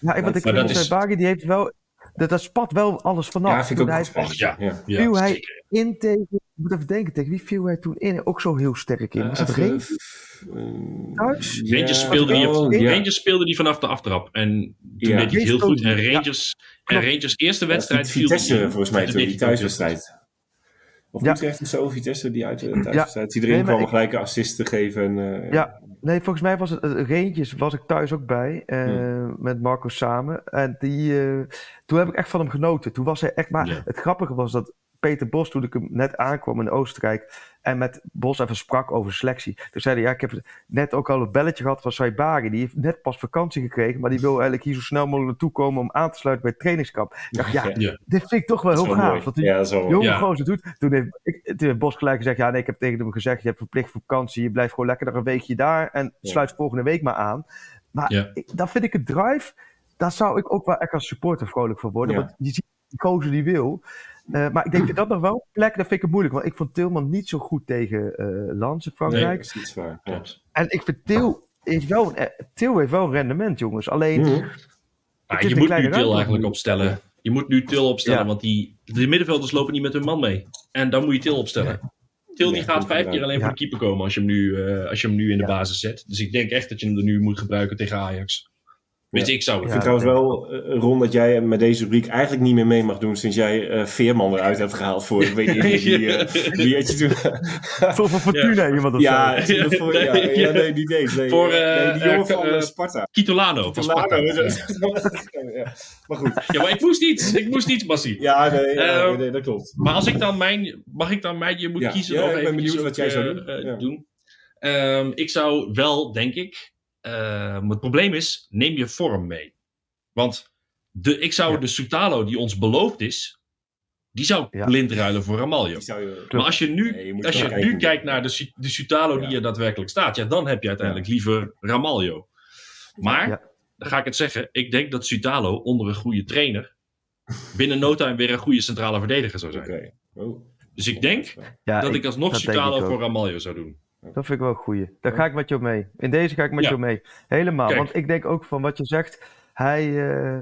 ja ik- want ik Maar vind dat is- die heeft wel... Dat, dat spat wel alles vanaf. Ja, vind ik ook hij Ach, ja. Ja. Ja, viel hij zeker. in tegen... Ik moet even denken, tegen wie viel hij toen in? Ook zo heel sterk in. Was het Even, Reen? eh, Thuis? ja, Rangers speelde, die. Rangers speelde die vanaf de aftrap. En toen Ja. deed hij het heel goed. En Ja. Rangers, en. Rangers eerste Ja, wedstrijd viel Vitesse die- volgens mij toen die thuiswedstrijd. Of Ja. Utrecht of zo, Vitesse die uit de thuiswedstrijd. Die erin Nee, kwam ik- gelijk een assist te geven. En, eh, Ja. Nee, volgens mij was het uh, Reentjes, was ik thuis ook bij, eh, met Marco samen. En die, eh, toen heb ik echt van hem genoten. Toen was hij echt, maar Ja. het grappige was dat Peter Bos, toen ik hem net aankwam in Oostenrijk en met Bos even sprak over selectie. Toen zei hij, ja, ik heb net ook al een belletje gehad van Saibari. Die heeft net pas vakantie gekregen, maar die wil eigenlijk hier zo snel mogelijk naartoe komen om aan te sluiten bij het trainingskamp. Ik dacht, ja, Ja. dit vind ik toch wel dat heel wel gaaf. mooi. Dat die Ja, dat jonge gozer doet. Toen heeft, ik, toen heeft Bos gelijk gezegd, ja nee, ik heb tegen hem gezegd, je hebt verplicht vakantie, je blijft gewoon lekker nog een weekje daar en Ja. sluit volgende week maar aan. Maar Ja. ik, dan vind ik het drive, daar zou ik ook wel echt als supporter vrolijk van worden. Ja. Want je ziet die gozer die wil. Eh, maar ik denk dat dat nog wel plek, dat vind ik het moeilijk. Want ik vond Tilman niet zo goed tegen eh Lans in Nee, Frankrijk. dat is iets waar. Ja. En ik vind Til, is wel, een- eh, Til heeft wel een rendement, jongens. Alleen, Mhm. Is je moet nu Til eigenlijk opstellen. Je moet nu Til opstellen, Ja. want die, de middenvelders lopen niet met hun man mee. En dan moet je Til opstellen. Til die Ja, gaat vijf keer alleen Ja. voor de keeper komen als je hem nu, eh, als je hem nu in de basis zet. Dus ik denk echt dat je hem er nu moet gebruiken tegen Ajax. Weet ik zou Ik het vind Ja, trouwens wel, eh, Ron, dat jij met deze rubriek eigenlijk niet meer mee mag doen sinds jij eh, Veerman eruit hebt gehaald voor. Ik weet niet wie, eh, wie had je toen. voor, voor Fortuna iemand of ja, zo. voor, ja, Nee, ja, nee, niet deze. Nee, Voor, eh, eh, nee, die jongen van Sparta. Kitolano van Sparta. Ja. ja. Maar goed. Ja, maar ik moest iets. Ik moest iets, Bassie. Ja, nee, ja, nee, nee, dat klopt. Maar als ik dan mijn... Mag ik dan mijn... Je moet Ja. kiezen Ja, of ik ben benieuwd wat jij zou doen. Ja. doen. Ehm, ik zou wel, denk ik... ehm, het probleem is, neem je vorm mee. Want de, ik zou Ja. de Sutalo die ons beloofd is... Die zou Ja. blind ruilen voor Ramaljo. Je... Maar als je nu, Nee, je moet als je nu kijkt naar de, de Sutalo die er daadwerkelijk staat... Ja, dan heb je uiteindelijk liever Ramaljo. Maar, Ja. dan ga ik het zeggen... Ik denk dat Sutalo onder een goede trainer... binnen no time weer een goede centrale verdediger zou zijn. Oké. Oh. Dus ik denk Ja, dat ik alsnog dat ook. voor Ramaljo zou doen. Dat vind ik wel een goeie. Daar ga ik met jou mee. In deze ga ik met Ja. jou mee. Helemaal. Kijk. Want ik denk ook van wat je zegt. Hij, eh,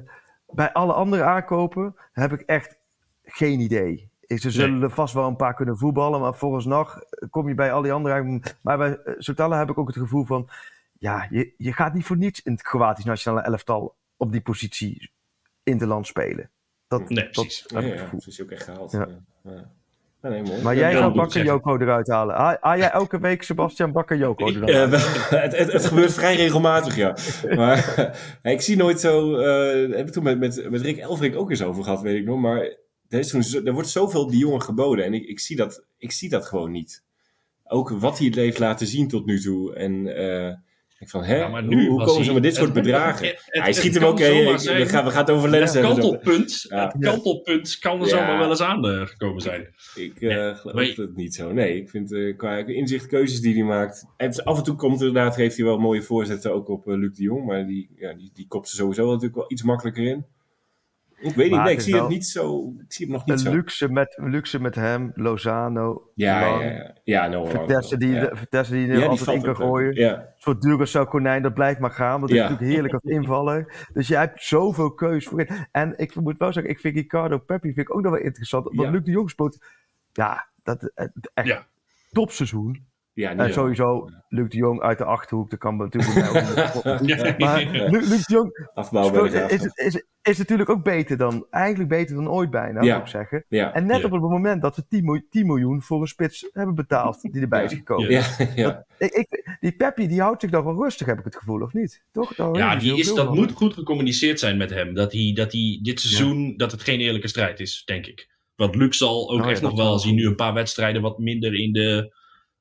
bij alle andere aankopen heb ik echt geen idee. Ze zullen er vast wel een paar kunnen voetballen. Maar volgens nog kom je bij al die andere aankopen. Maar bij Sotala heb ik ook het gevoel van... Ja, je, je gaat niet voor niets in het Kroatisch nationale elftal op die positie in de land spelen. Dat, Nee, dat precies. Ja, ja, ze is ook echt gehaald. Ja. Nee, mooi. Maar jij gaat ik Bakayoko eruit halen. Ha, haal jij elke week Sebastian Bakayoko eruit? Ja, wel, het, het, het gebeurt vrij regelmatig, ja. Maar ik zie nooit zo... eh heb ik toen met, met, met Rick Elfrink ook eens over gehad, weet ik nog. Maar er, is toen, zo- er wordt zoveel die jongen geboden. En ik, ik, zie dat, ik zie dat gewoon niet. Ook wat hij het heeft laten zien tot nu toe. En eh, ik van, hè? Ja, maar hoe nu hoe komen ze met dit soort het- bedragen? het- het- hij schiet hem ook... ik- zijn- we, gaan, we gaan het over lens hebben. kantelpunt, Ja. het kantelpunt kan er zomaar wel eens aangekomen zijn. Ik eh, geloof je- het niet zo. Nee, ik vind eh, qua inzicht, keuzes die hij maakt. En af en toe komt er inderdaad, geeft hij wel mooie voorzetten ook op eh, Luc de Jong. Maar die, ja, die, die kopt ze sowieso natuurlijk wel iets makkelijker in. Ik weet niet, nee, ik zie het niet zo. Ik zie hem nog niet Een zo. luxe met, luxe met hem, Lozano, Ja, Lang, ja, ja. Vertessen die, ja. Die Ja, er die altijd in kan ook gooien. Ja, Voor Duracell konijn, dat blijft maar gaan. Dat is natuurlijk heerlijk als invaller. Dus jij hebt zoveel keus voorin. En ik moet wel zeggen, ik vind Ricardo Peppi vind ik ook nog wel interessant. Want. Luc de Jong speelt, ja, dat, eh, echt topseizoen. Ja, En zo. sowieso, Luc de Jong uit de Achterhoek, dat kan natuurlijk bij. Maar Lu- Luc de Jong speelt- is, is, is natuurlijk ook beter dan, eigenlijk beter dan ooit bijna, Ja. moet ik zeggen. Ja, En net Ja. op het moment dat we 10, miljoen- 10 miljoen voor een spits hebben betaald, die erbij is gekomen. ja, ja. Ik, ik, die Peppi, die houdt zich nog wel rustig, heb ik het gevoel, of niet? Toch? Daar Ja, die is, dat moet goed gecommuniceerd zijn met hem. Dat hij, dat hij dit seizoen, dat het geen eerlijke strijd is, denk ik. Want Luc zal ook ja, echt nog wel, wel. als hij nu een paar wedstrijden wat minder in de...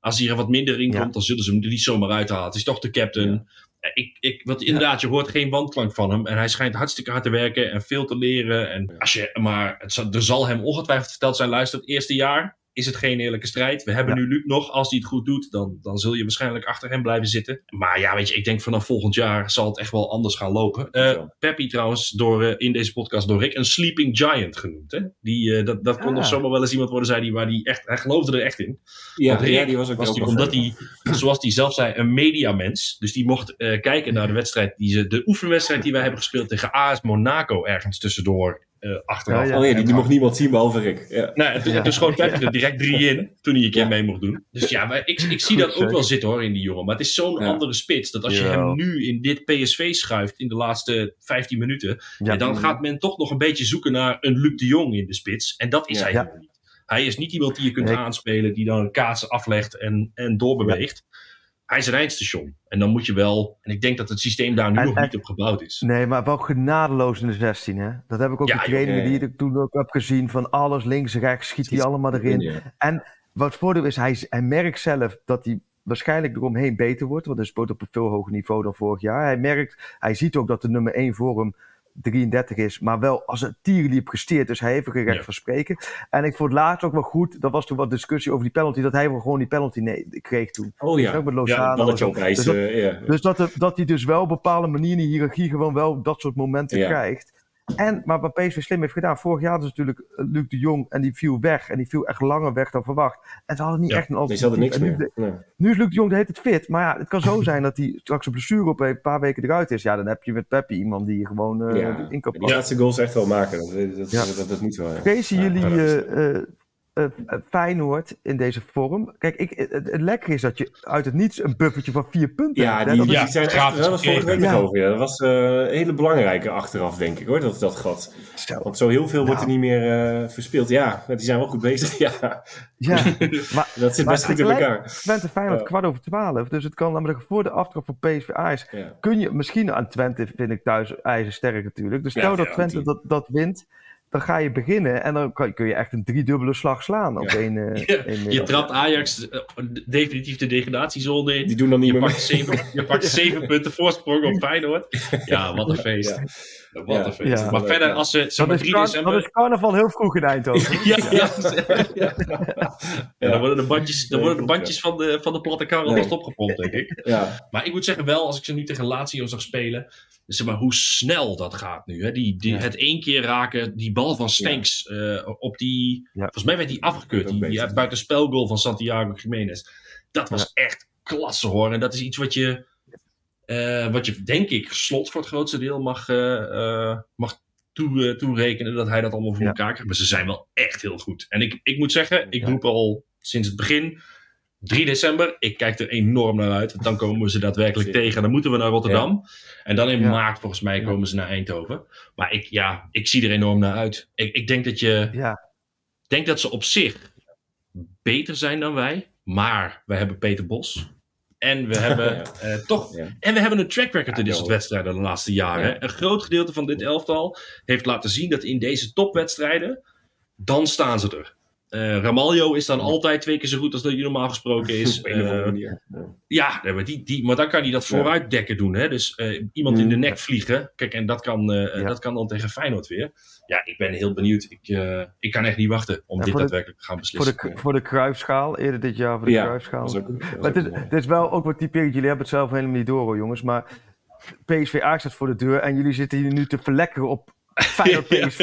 Als hij er wat minder in Ja. komt, dan zullen ze hem er niet zomaar uithalen. Het is toch de captain. Eh, Ik, ik, want inderdaad, je hoort geen wandklank van hem. En hij schijnt hartstikke hard te werken en veel te leren. En als je, maar het zal, er zal hem ongetwijfeld verteld zijn, luister, het eerste jaar is het geen eerlijke strijd. We hebben Ja. nu Luc nog. Als hij het goed doet, dan, dan zul je waarschijnlijk achter hem blijven zitten. Maar ja, weet je, ik denk vanaf volgend jaar zal het echt wel anders gaan lopen. Eh Zo. Peppi trouwens, door, eh, in deze podcast door Rick, een sleeping giant genoemd. Hè? Die, eh, dat dat kon Ah. nog zomaar wel eens iemand worden, zei die, waar die echt, hij geloofde er echt in. Ja, Want Rick ja, die was ook was die, omdat hij, zoals hij zelf zei, een mediamens. Dus die mocht eh, kijken naar de wedstrijd, die ze, de oefenwedstrijd die wij hebben gespeeld tegen AS Monaco ergens tussendoor eh, achteraf. Ja, ja. Oh ja, die, die mocht niemand zien behalve Rick. Ja. Nou, het, Ja. toen schoot Peppi er direct drie in, toen hij een keer Ja. mee mocht doen. Dus ja, maar ik, ik zie Goed, dat ook zeg. wel zitten hoor, in die jongen. Maar het is zo'n Ja. andere spits, dat als je hem nu in dit PSV schuift, in de laatste 15 minuten, Ja. ja, dan gaat men toch nog een beetje zoeken naar een Luc de Jong in de spits. En dat is Ja. hij niet. Hij is niet iemand die je kunt Nee. aanspelen, die dan een kaatsen aflegt en, en doorbeweegt. Hij is een eindstation. En dan moet je wel... En ik denk dat het systeem daar nu En- nog en- niet op gebouwd is. Nee, maar wel genadeloos in de 16, hè? Dat heb ik ook Ja, de trainingen Ja, ja. die ik toen ook heb gezien. Van alles links, rechts, schiet hij allemaal erin. Ja. En wat het voordeel is, hij, hij merkt zelf dat hij waarschijnlijk eromheen beter wordt. Want hij speelt op een veel hoger niveau dan vorig jaar. Hij merkt, hij ziet ook dat de nummer 1 voor hem 33 is. Maar wel als een tierliep gesteerd. Dus hij heeft er geen recht Ja. van spreken. En ik vond het laatst ook wel goed. Dat was toen wat discussie over die penalty. Dat hij wel gewoon die penalty nee, kreeg toen. Oh ja, Ook met Ja, Lozano. ijs. Dus dat- eh, ja. dus dat, er- dat hij dus wel op een bepaalde manier in de hiërarchie gewoon wel dat soort momenten Ja. krijgt. En, maar wat PSV slim heeft gedaan, vorig jaar hadden ze natuurlijk eh, Luc de Jong en die viel weg. En die viel echt langer weg dan verwacht. En ze hadden niet Ja, echt een Nee, ze hadden alternatief. niks nu, meer. Nee. nu is Luc de Jong de tijd fit. Maar ja, het kan zo zijn dat hij straks een blessure op heeft, een paar weken eruit is. Ja, dan heb je met Peppi iemand die je gewoon eh Ja, in kan Die passen. zijn goals echt wel maken. Dat, dat, Ja. dat, dat moet wel. Ja, jullie ja, is- eh, eh, eh, Feyenoord in deze vorm? Kijk, ik, het, het lekker is dat je uit het niets een buffertje van vier punten Ja, hebt. die, Dat die is- Ja, zijn echt, dat was vorige week over. Ja. Dat was eh, een hele belangrijke achteraf, denk ik hoor, dat, dat gat. Zo. Want zo heel veel wordt er Nou. niet meer eh, verspeeld. Ja, die zijn wel goed bezig. Ja, Ja, maar dat zit best goed in elkaar. Twente Feyenoord Ja. kwart over twaalf. Dus het kan namelijk voor de aftrap van PSV Ajax. Ja. Kun je misschien aan Twente, vind ik thuis ijzersterk natuurlijk. Dus stel Ja, dat ja, Twente dat, dat wint. Dan ga je beginnen en dan kan, kun je echt een driedubbele slag slaan op Ja. één, eh, Je trapt Ajax eh, definitief de degradatiezone in. Die doen dan niet Je meer pakt, zeven, je pakt zeven punten voorsprong op Feyenoord. Ja, wat een feest. Wat Ja. een feest. Ja. maar verder, als ze Dat maar is, 3 car- december... dat is carnaval heel vroeg in Eindhoven. ja, ja, ja. Ja. dan worden de bandjes, dan worden de bandjes van, de, van de platte kar Nee. opgepompt, denk ik. Ja, Maar ik moet zeggen, wel, als ik ze nu tegen Lazio zag spelen, zeg maar hoe snel dat gaat nu. Hè? Die, die, Ja. Het één keer raken, die bal van Stanks eh, op die... Ja. Volgens mij werd die afgekeurd, die, die buitenspelgoal van Santiago Jiménez. Dat was echt klasse hoor. En dat is iets wat je, eh, wat je denk ik, slot voor het grootste deel mag, eh, eh, mag toe, toerekenen. Dat hij dat allemaal voor Ja. elkaar krijgt. Maar ze zijn wel echt heel goed. En ik, ik moet zeggen, ik Ja. roep al sinds het begin... 3 december, ik kijk er enorm naar uit. Want dan komen we ze daadwerkelijk tegen. Dan moeten we naar Rotterdam. En dan in Ja. maart, volgens mij, Ja. komen ze naar Eindhoven. Maar ik, ja, ik zie er enorm naar uit. Ik, ik denk, dat je, Ja, denk dat ze op zich beter zijn dan wij. Maar we hebben Peter Bos. En we hebben Ja. eh, toch. Ja. En we hebben een track record Ja, in dit soort wedstrijden de laatste jaren. Ja. Een groot gedeelte van dit elftal heeft laten zien dat in deze topwedstrijden. dan staan ze er. Eh Ramaljo is dan altijd twee keer zo goed als dat je normaal gesproken is. op een Eh, manier. Ja. ja, nee, maar, die, die, maar dan kan hij dat vooruitdekken doen. Hè? Dus eh, iemand in de nek vliegen. Kijk, en dat kan, dat kan dan tegen Feyenoord weer. Ja, ik ben heel benieuwd. Ik, ik kan echt niet wachten om dit voor daadwerkelijk te gaan voor beslissen. de, voor de Kruifschaal, eerder dit jaar voor de Ja, Kruifschaal. ook- Maar het is, het is wel ook wat typerend. Jullie hebben het zelf helemaal niet door, hoor, jongens. Maar PSV Ajax staat voor de deur. En jullie zitten hier nu te verlekkeren op Feyenoord PSV.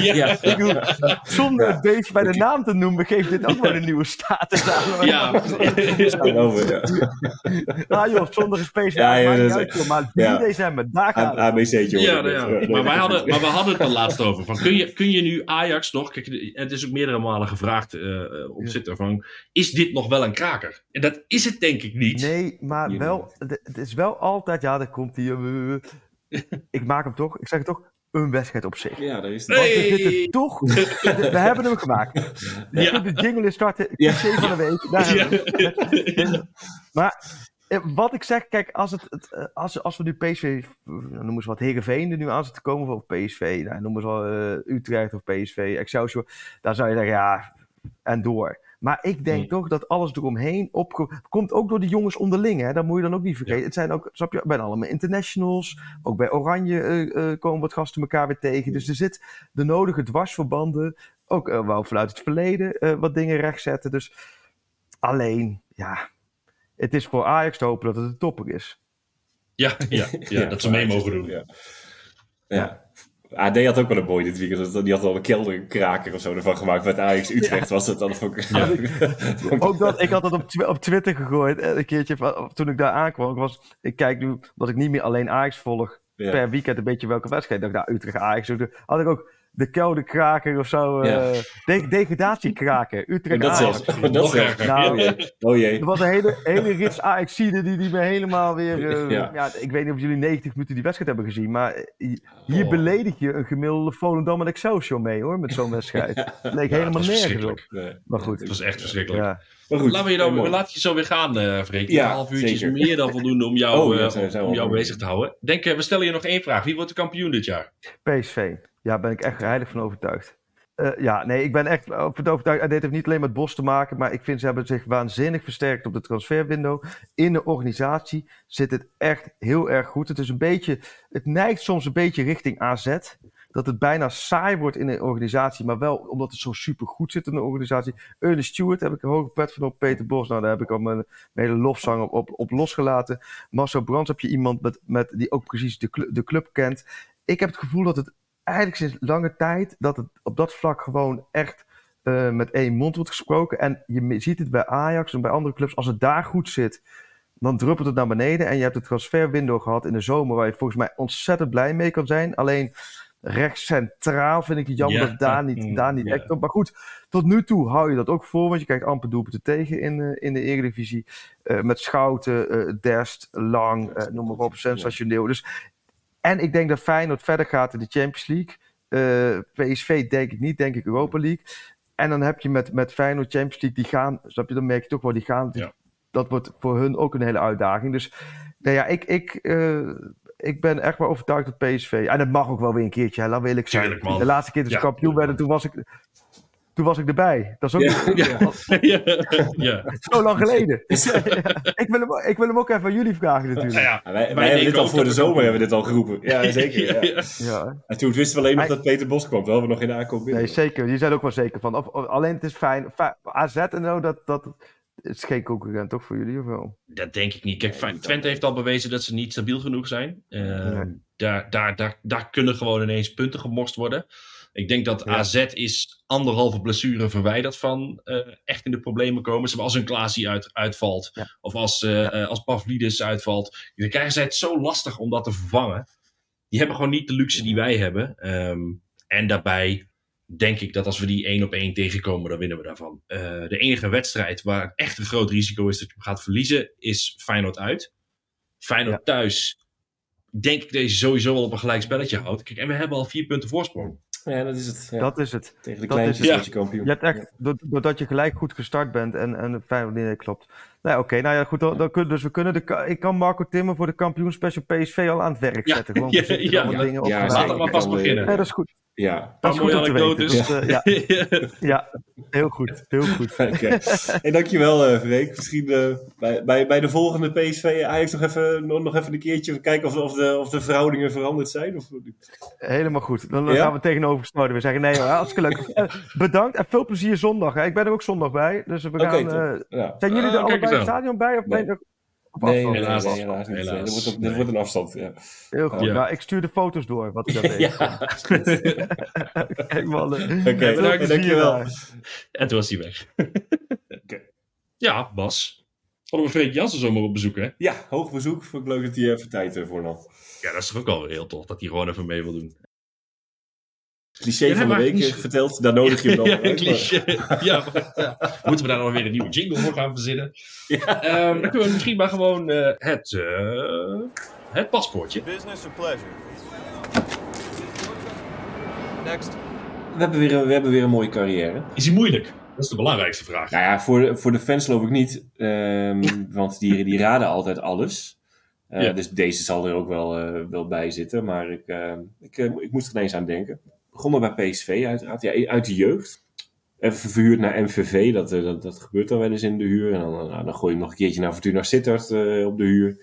Ja. Ik bedoel, zonder het beestje bij de naam te noemen, geeft dit ook wel een nieuwe status aan. Ja. Over, ja. Ah joh, zonder een space Ja, ja, dat uit, joh, maar 3 ja. december, daar gaat. ABC'tje. Ja, nou ja. Maar, wij hadden, maar we hadden het er laatst over. Van, kun, je, kun je nu Ajax nog... Kijk, het is ook meerdere malen gevraagd eh, eh, op van... Is dit nog wel een kraker? En dat is het denk ik niet. Nee, maar wel, het is wel altijd, ja, daar komt hij. ik maak hem toch, ik zeg het toch, een wedstrijd op zich. Ja, daar is Want we Hey! zitten toch, we, hebben hem gemaakt. Ja. Ja. De jingle starten, Ja. van de week. Daar Ja. hebben we hem. Maar eh, wat ik zeg, kijk, als, het, het, eh, als, als we nu PSV, eh, noemen ze wat Heerenveen er nu aan zit te komen, of PSV, nou, noemen ze wel Utrecht of PSV, Excelsior, dan zou je zeggen, ja, en door. Maar ik denk Hmm. toch dat alles eromheen opkomt. Komt ook door de jongens onderling, hè? dat moet je dan ook niet vergeten. Het zijn ook, snap je, bijna allemaal internationals. Ook bij Oranje eh, eh, komen wat gasten elkaar weer tegen. Dus er zit de nodige dwarsverbanden. Ook eh, wel vanuit het verleden eh, wat dingen rechtzetten. Dus alleen, ja, het is voor Ajax te hopen dat het een topper is. Ja, ja, ja, dat ze mee mogen doen. Ja. ja. AD had ook wel een mooi dit weekend. Die had al een kelderkraker of zo ervan gemaakt. Met Ajax Utrecht was het dan. Ik, Ook dat, ik had dat op, op Twitter gegooid. eh, Een keertje van- toen ik daar aankwam. Ik, was, ik kijk nu, dat ik niet meer alleen Ajax volg. Ja. Per weekend een beetje welke wedstrijd. Ik dacht, nou, Utrecht Ajax. Had ik ook de kelderkraker of zo. eh Ja. de- degradatiekraker. Utrecht dat Ajax. zelfs. Dat Nog zelfs. erger. Nou, Ja. Oh jee. Er was een hele, hele rits ajax die, die me helemaal weer... eh, Ja. ja. ik weet niet of jullie 90 minuten die wedstrijd hebben gezien. Maar eh, hier Oh. beledig je een gemiddelde Volendam en Excelsior mee hoor. Met zo'n wedstrijd. Het leek Ja, helemaal nergens op. Nee. Maar goed. Het was echt verschrikkelijk. Ja. Maar goed. Laten we je dan, laat je zo weer gaan, eh Freek. Ja, een half uurtje is meer dan voldoende om jou, Oh, eh, om jou bezig te houden. Denk, eh, we stellen je nog één vraag. Wie wordt de kampioen dit jaar? PSV. Ja, ben ik echt heilig van overtuigd. Eh, ja, nee, ik ben echt van overtuigd. En dit heeft niet alleen met Bos te maken, maar ik vind ze hebben zich waanzinnig versterkt op de transferwindow. In de organisatie zit het echt heel erg goed. Het is een beetje, het neigt soms een beetje richting AZ. Dat het bijna saai wordt in de organisatie, maar wel omdat het zo super goed zit in de organisatie. Ernest Stewart heb ik een hoge pet van op. Peter Bos, nou daar heb ik al mijn, hele lofzang op, op, losgelaten. Marcel Brands heb je iemand met, met, die ook precies de, de club kent. Ik heb het gevoel dat het eigenlijk sinds lange tijd dat het op dat vlak gewoon echt eh, met één mond wordt gesproken. En je ziet het bij Ajax en bij andere clubs, als het daar goed zit, dan druppelt het naar beneden. En je hebt de transferwindow gehad in de zomer, waar je volgens mij ontzettend blij mee kan zijn. Alleen rechts centraal vind ik het jammer Ja. dat het daar niet, Mm, daar niet ja. echt op. Maar goed, tot nu toe hou je dat ook voor, want je krijgt amper doelpunten tegen in, eh, in de Eredivisie. Eh, met Schouten, Dest, Lang, noem maar op, sensationeel. Dus en ik denk dat Feyenoord verder gaat in de Champions League. Eh, PSV denk ik niet, denk ik Europa League. En dan heb je met, met Feyenoord Champions League, die gaan, snap je, dan merk je toch wel, die gaan, die- Ja. dat wordt voor hun ook een hele uitdaging. Dus nou ja, ik, ik, eh, ik ben echt wel overtuigd dat PSV, en dat mag ook wel weer een keertje, hè, laat wil ik man. De laatste keer dat ze Ja, kampioen werden, toen was ik, toen was ik erbij. Dat is ook Ja. ja. ja. zo lang geleden. ik, wil hem, ik wil hem ook even aan jullie vragen natuurlijk. Ja, Ja, wij, wij Wij hebben dit al voor de zomer hebben we dit al geroepen. Ja, zeker. Ja. Ja. Ja. En toen wisten we alleen nog Hij- dat Peter Bos kwam. Terwijl we nog in de aankoop binnen. Nee, zeker. Die zijn er ook wel zeker van. Of, of- alleen het is fijn. Fi- AZ en zo, dat, dat het is geen concurrent toch voor jullie of wel? Dat denk ik niet. Kijk, Fijn- Twente heeft al bewezen dat ze niet stabiel genoeg zijn. Eh, Nee. daar, daar, daar, daar kunnen gewoon ineens punten gemorst worden. Ik denk dat Ja. AZ is anderhalve blessure verwijderd van eh, echt in de problemen komen. Als een Klaasie uit, uitvalt Ja. of als, eh, als Pavlidis uitvalt. Dan krijgen zij het zo lastig om dat te vervangen. Die hebben gewoon niet de luxe die wij hebben. Ehm, en daarbij denk ik dat als we die één op één tegenkomen, dan winnen we daarvan. De enige wedstrijd waar echt een groot risico is dat je hem gaat verliezen, is Feyenoord uit. Feyenoord thuis, denk ik dat je sowieso wel op een gelijk spelletje houdt. Kijk, en we hebben al vier punten voorsprong. Ja, dat is het. Ja. Dat is het. Tegen de dat kleintjes is je kampioen. Je hebt echt, do- doordat je gelijk goed gestart bent en, en fijn, nee, klopt. Nee, oké, nou ja, goed. Dan, dan kun, dus we kunnen de, ik kan Marco Timmer voor de kampioenspecial PSV al aan het werk Ja, zetten. Gewoon ja, ja, allemaal ja. dingen Ja, op zeker. we maar vast kan, beginnen. Nee, dat is goed. Ja. Dat is mooie anekdotes. Dus, eh, ja, ja, heel goed. Heel goed. Oké. Hey, dankjewel, eh Freek. Misschien eh, bij, bij, bij de volgende PSV Ajax nog even, nog, nog even een keertje kijken of, of, de, of de verhoudingen veranderd zijn. Of, Helemaal goed. Dan Ja? gaan we tegenovergestelde weer zeggen: nee hoor, hartstikke leuk. Bedankt en veel plezier zondag. Hè. Ik ben er ook zondag bij. Dus we gaan. eh, ja. zijn jullie Ah, er eens allebei in het stadion bij? Of Nee. ben Nee, afstand. helaas, Helaas. nee, helaas niet. Helaas. Dit wordt, op- dit Nee. wordt een afstand. Ja. Heel goed. Ja. Nou, ik stuur de foto's door, wat ik dat deed. ja. Kijk, mannen. Oké, Veel bedankt, dankjewel. daar. En toen was hij weg. Oké. Ja, Bas. Hadden we Freek Jansen zomaar op bezoek, hè? Ja, hoog bezoek. Vond ik leuk dat hij even tijd eh, voor nam. Ja, dat is toch ook alweer heel tof dat hij gewoon even mee wil doen. Cliché Ja, van de week niet- verteld. Daar nodig je hem dan ja, maar- cliché. ja, maar, ja. Moeten we daar dan weer een nieuwe jingle voor gaan verzinnen? Ja. Ehm, dan kunnen we misschien maar gewoon eh, het, eh, het paspoortje. Business or pleasure? Next. We hebben, weer een, we hebben weer een mooie carrière. Is die moeilijk? Dat is de belangrijkste vraag. Nou ja, voor, de- voor de fans geloof ik niet. ehm, want die, die raden altijd alles. Eh, Ja. Dus deze zal er ook wel, eh, wel bij zitten. Maar ik, eh, ik, ik moest er ineens aan denken. Begonnen bij PSV uiteraard. Ja, uit de jeugd. Even verhuurd naar MVV. Dat, eh, dat, dat gebeurt dan wel eens in de huur. En dan, nou, dan gooi je hem nog een keertje naar Fortuna Sittard eh, op de huur.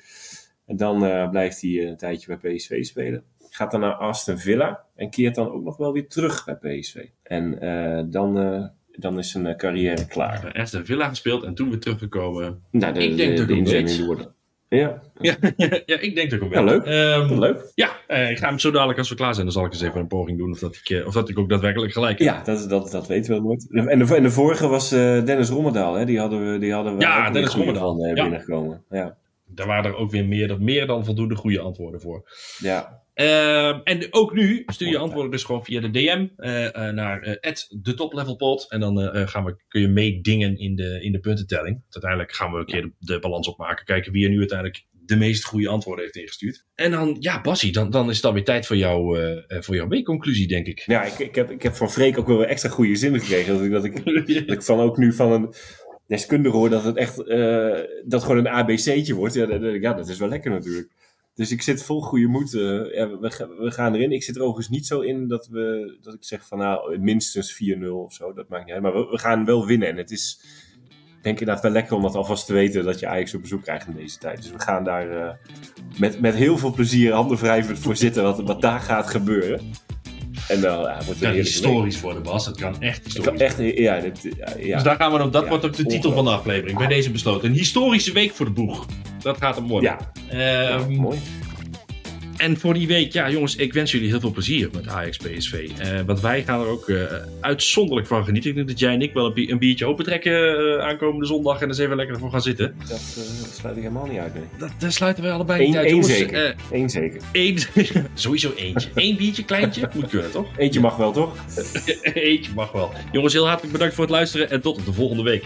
En dan eh, blijft hij een tijdje bij PSV spelen. Gaat dan naar Aston Villa. En keert dan ook nog wel weer terug bij PSV. En eh, dan, eh, dan is zijn eh, carrière klaar. Aston Villa gespeeld en toen weer teruggekomen. Nou, de, Ik denk de, dat de weet. worden. Ja, Ja, ja, ik denk dat ik hem Ja, leuk. Ehm, leuk. Ja, eh, ik ga hem zo dadelijk als we klaar zijn. Dan zal ik eens even een poging doen of dat ik, eh, of dat ik ook daadwerkelijk gelijk heb. Ja, dat, dat, dat weten we nooit. En de, en de vorige was eh, Dennis Rommedaal. Hè? Die hadden we, die hadden we Ja, Dennis Rommedaal. van eh, Ja. binnengekomen. Ja. Daar waren er ook weer meer, meer dan voldoende goede antwoorden voor. ja. Ehm, en ook nu stuur je antwoorden dus gewoon via de DM eh, eh, naar eh de toplevelpot. En dan gaan we, kun je meedingen in de, in de puntentelling. Uiteindelijk gaan we een keer de, de balans opmaken. Kijken wie er nu uiteindelijk de meest goede antwoorden heeft ingestuurd. En dan, ja, Bassie, dan, dan is het alweer tijd voor, jou, voor jouw weekconclusie, denk ik. ja ik, ik, heb, ik heb van Freek ook wel weer extra goede zinnen gekregen. Dat ik, dat ik, dat ik van ook nu van een deskundige hoor dat het echt dat gewoon een ABC'tje wordt. Ja, dat, ja, dat is wel lekker natuurlijk. Dus ik zit vol goede moed. eh, ja, we, ga- we gaan erin. Ik zit er overigens niet zo in dat, we, dat ik zeg van nou minstens 4-0 of zo. Dat maakt niet uit. Maar we, we gaan wel winnen. En het is denk ik inderdaad wel lekker om dat alvast te weten dat je Ajax op bezoek krijgt in deze tijd. Dus we gaan daar eh, met, met heel veel plezier handen wrijvend voor zitten wat, wat daar gaat gebeuren. En dan ja, wordt het historisch worden, Bas. Het kan echt historisch kan echt, ja, dit, ja. Dus daar gaan we dan, dat wordt ook de titel van de aflevering. Bij deze besloten. Een historische week voor de boeg. Dat gaat hem worden. Ja, ja, Ehm, mooi. En voor die week, ja jongens, ik wens jullie heel veel plezier met Ajax PSV. Eh, want wij gaan er ook eh, uitzonderlijk van genieten. Ik denk dat jij en ik wel een, bi- een biertje opentrekken eh aankomende zondag en eens even lekker ervoor gaan zitten. Dat sluit ik helemaal niet uit. Nee. Dat, daar sluiten we allebei niet Eén, uit. één jongens. zeker. Eén zeker. één, sowieso eentje. Eén biertje, kleintje, moet kunnen toch? Eentje mag wel, toch? Eentje mag wel. Jongens, heel hartelijk bedankt voor het luisteren en tot de volgende week.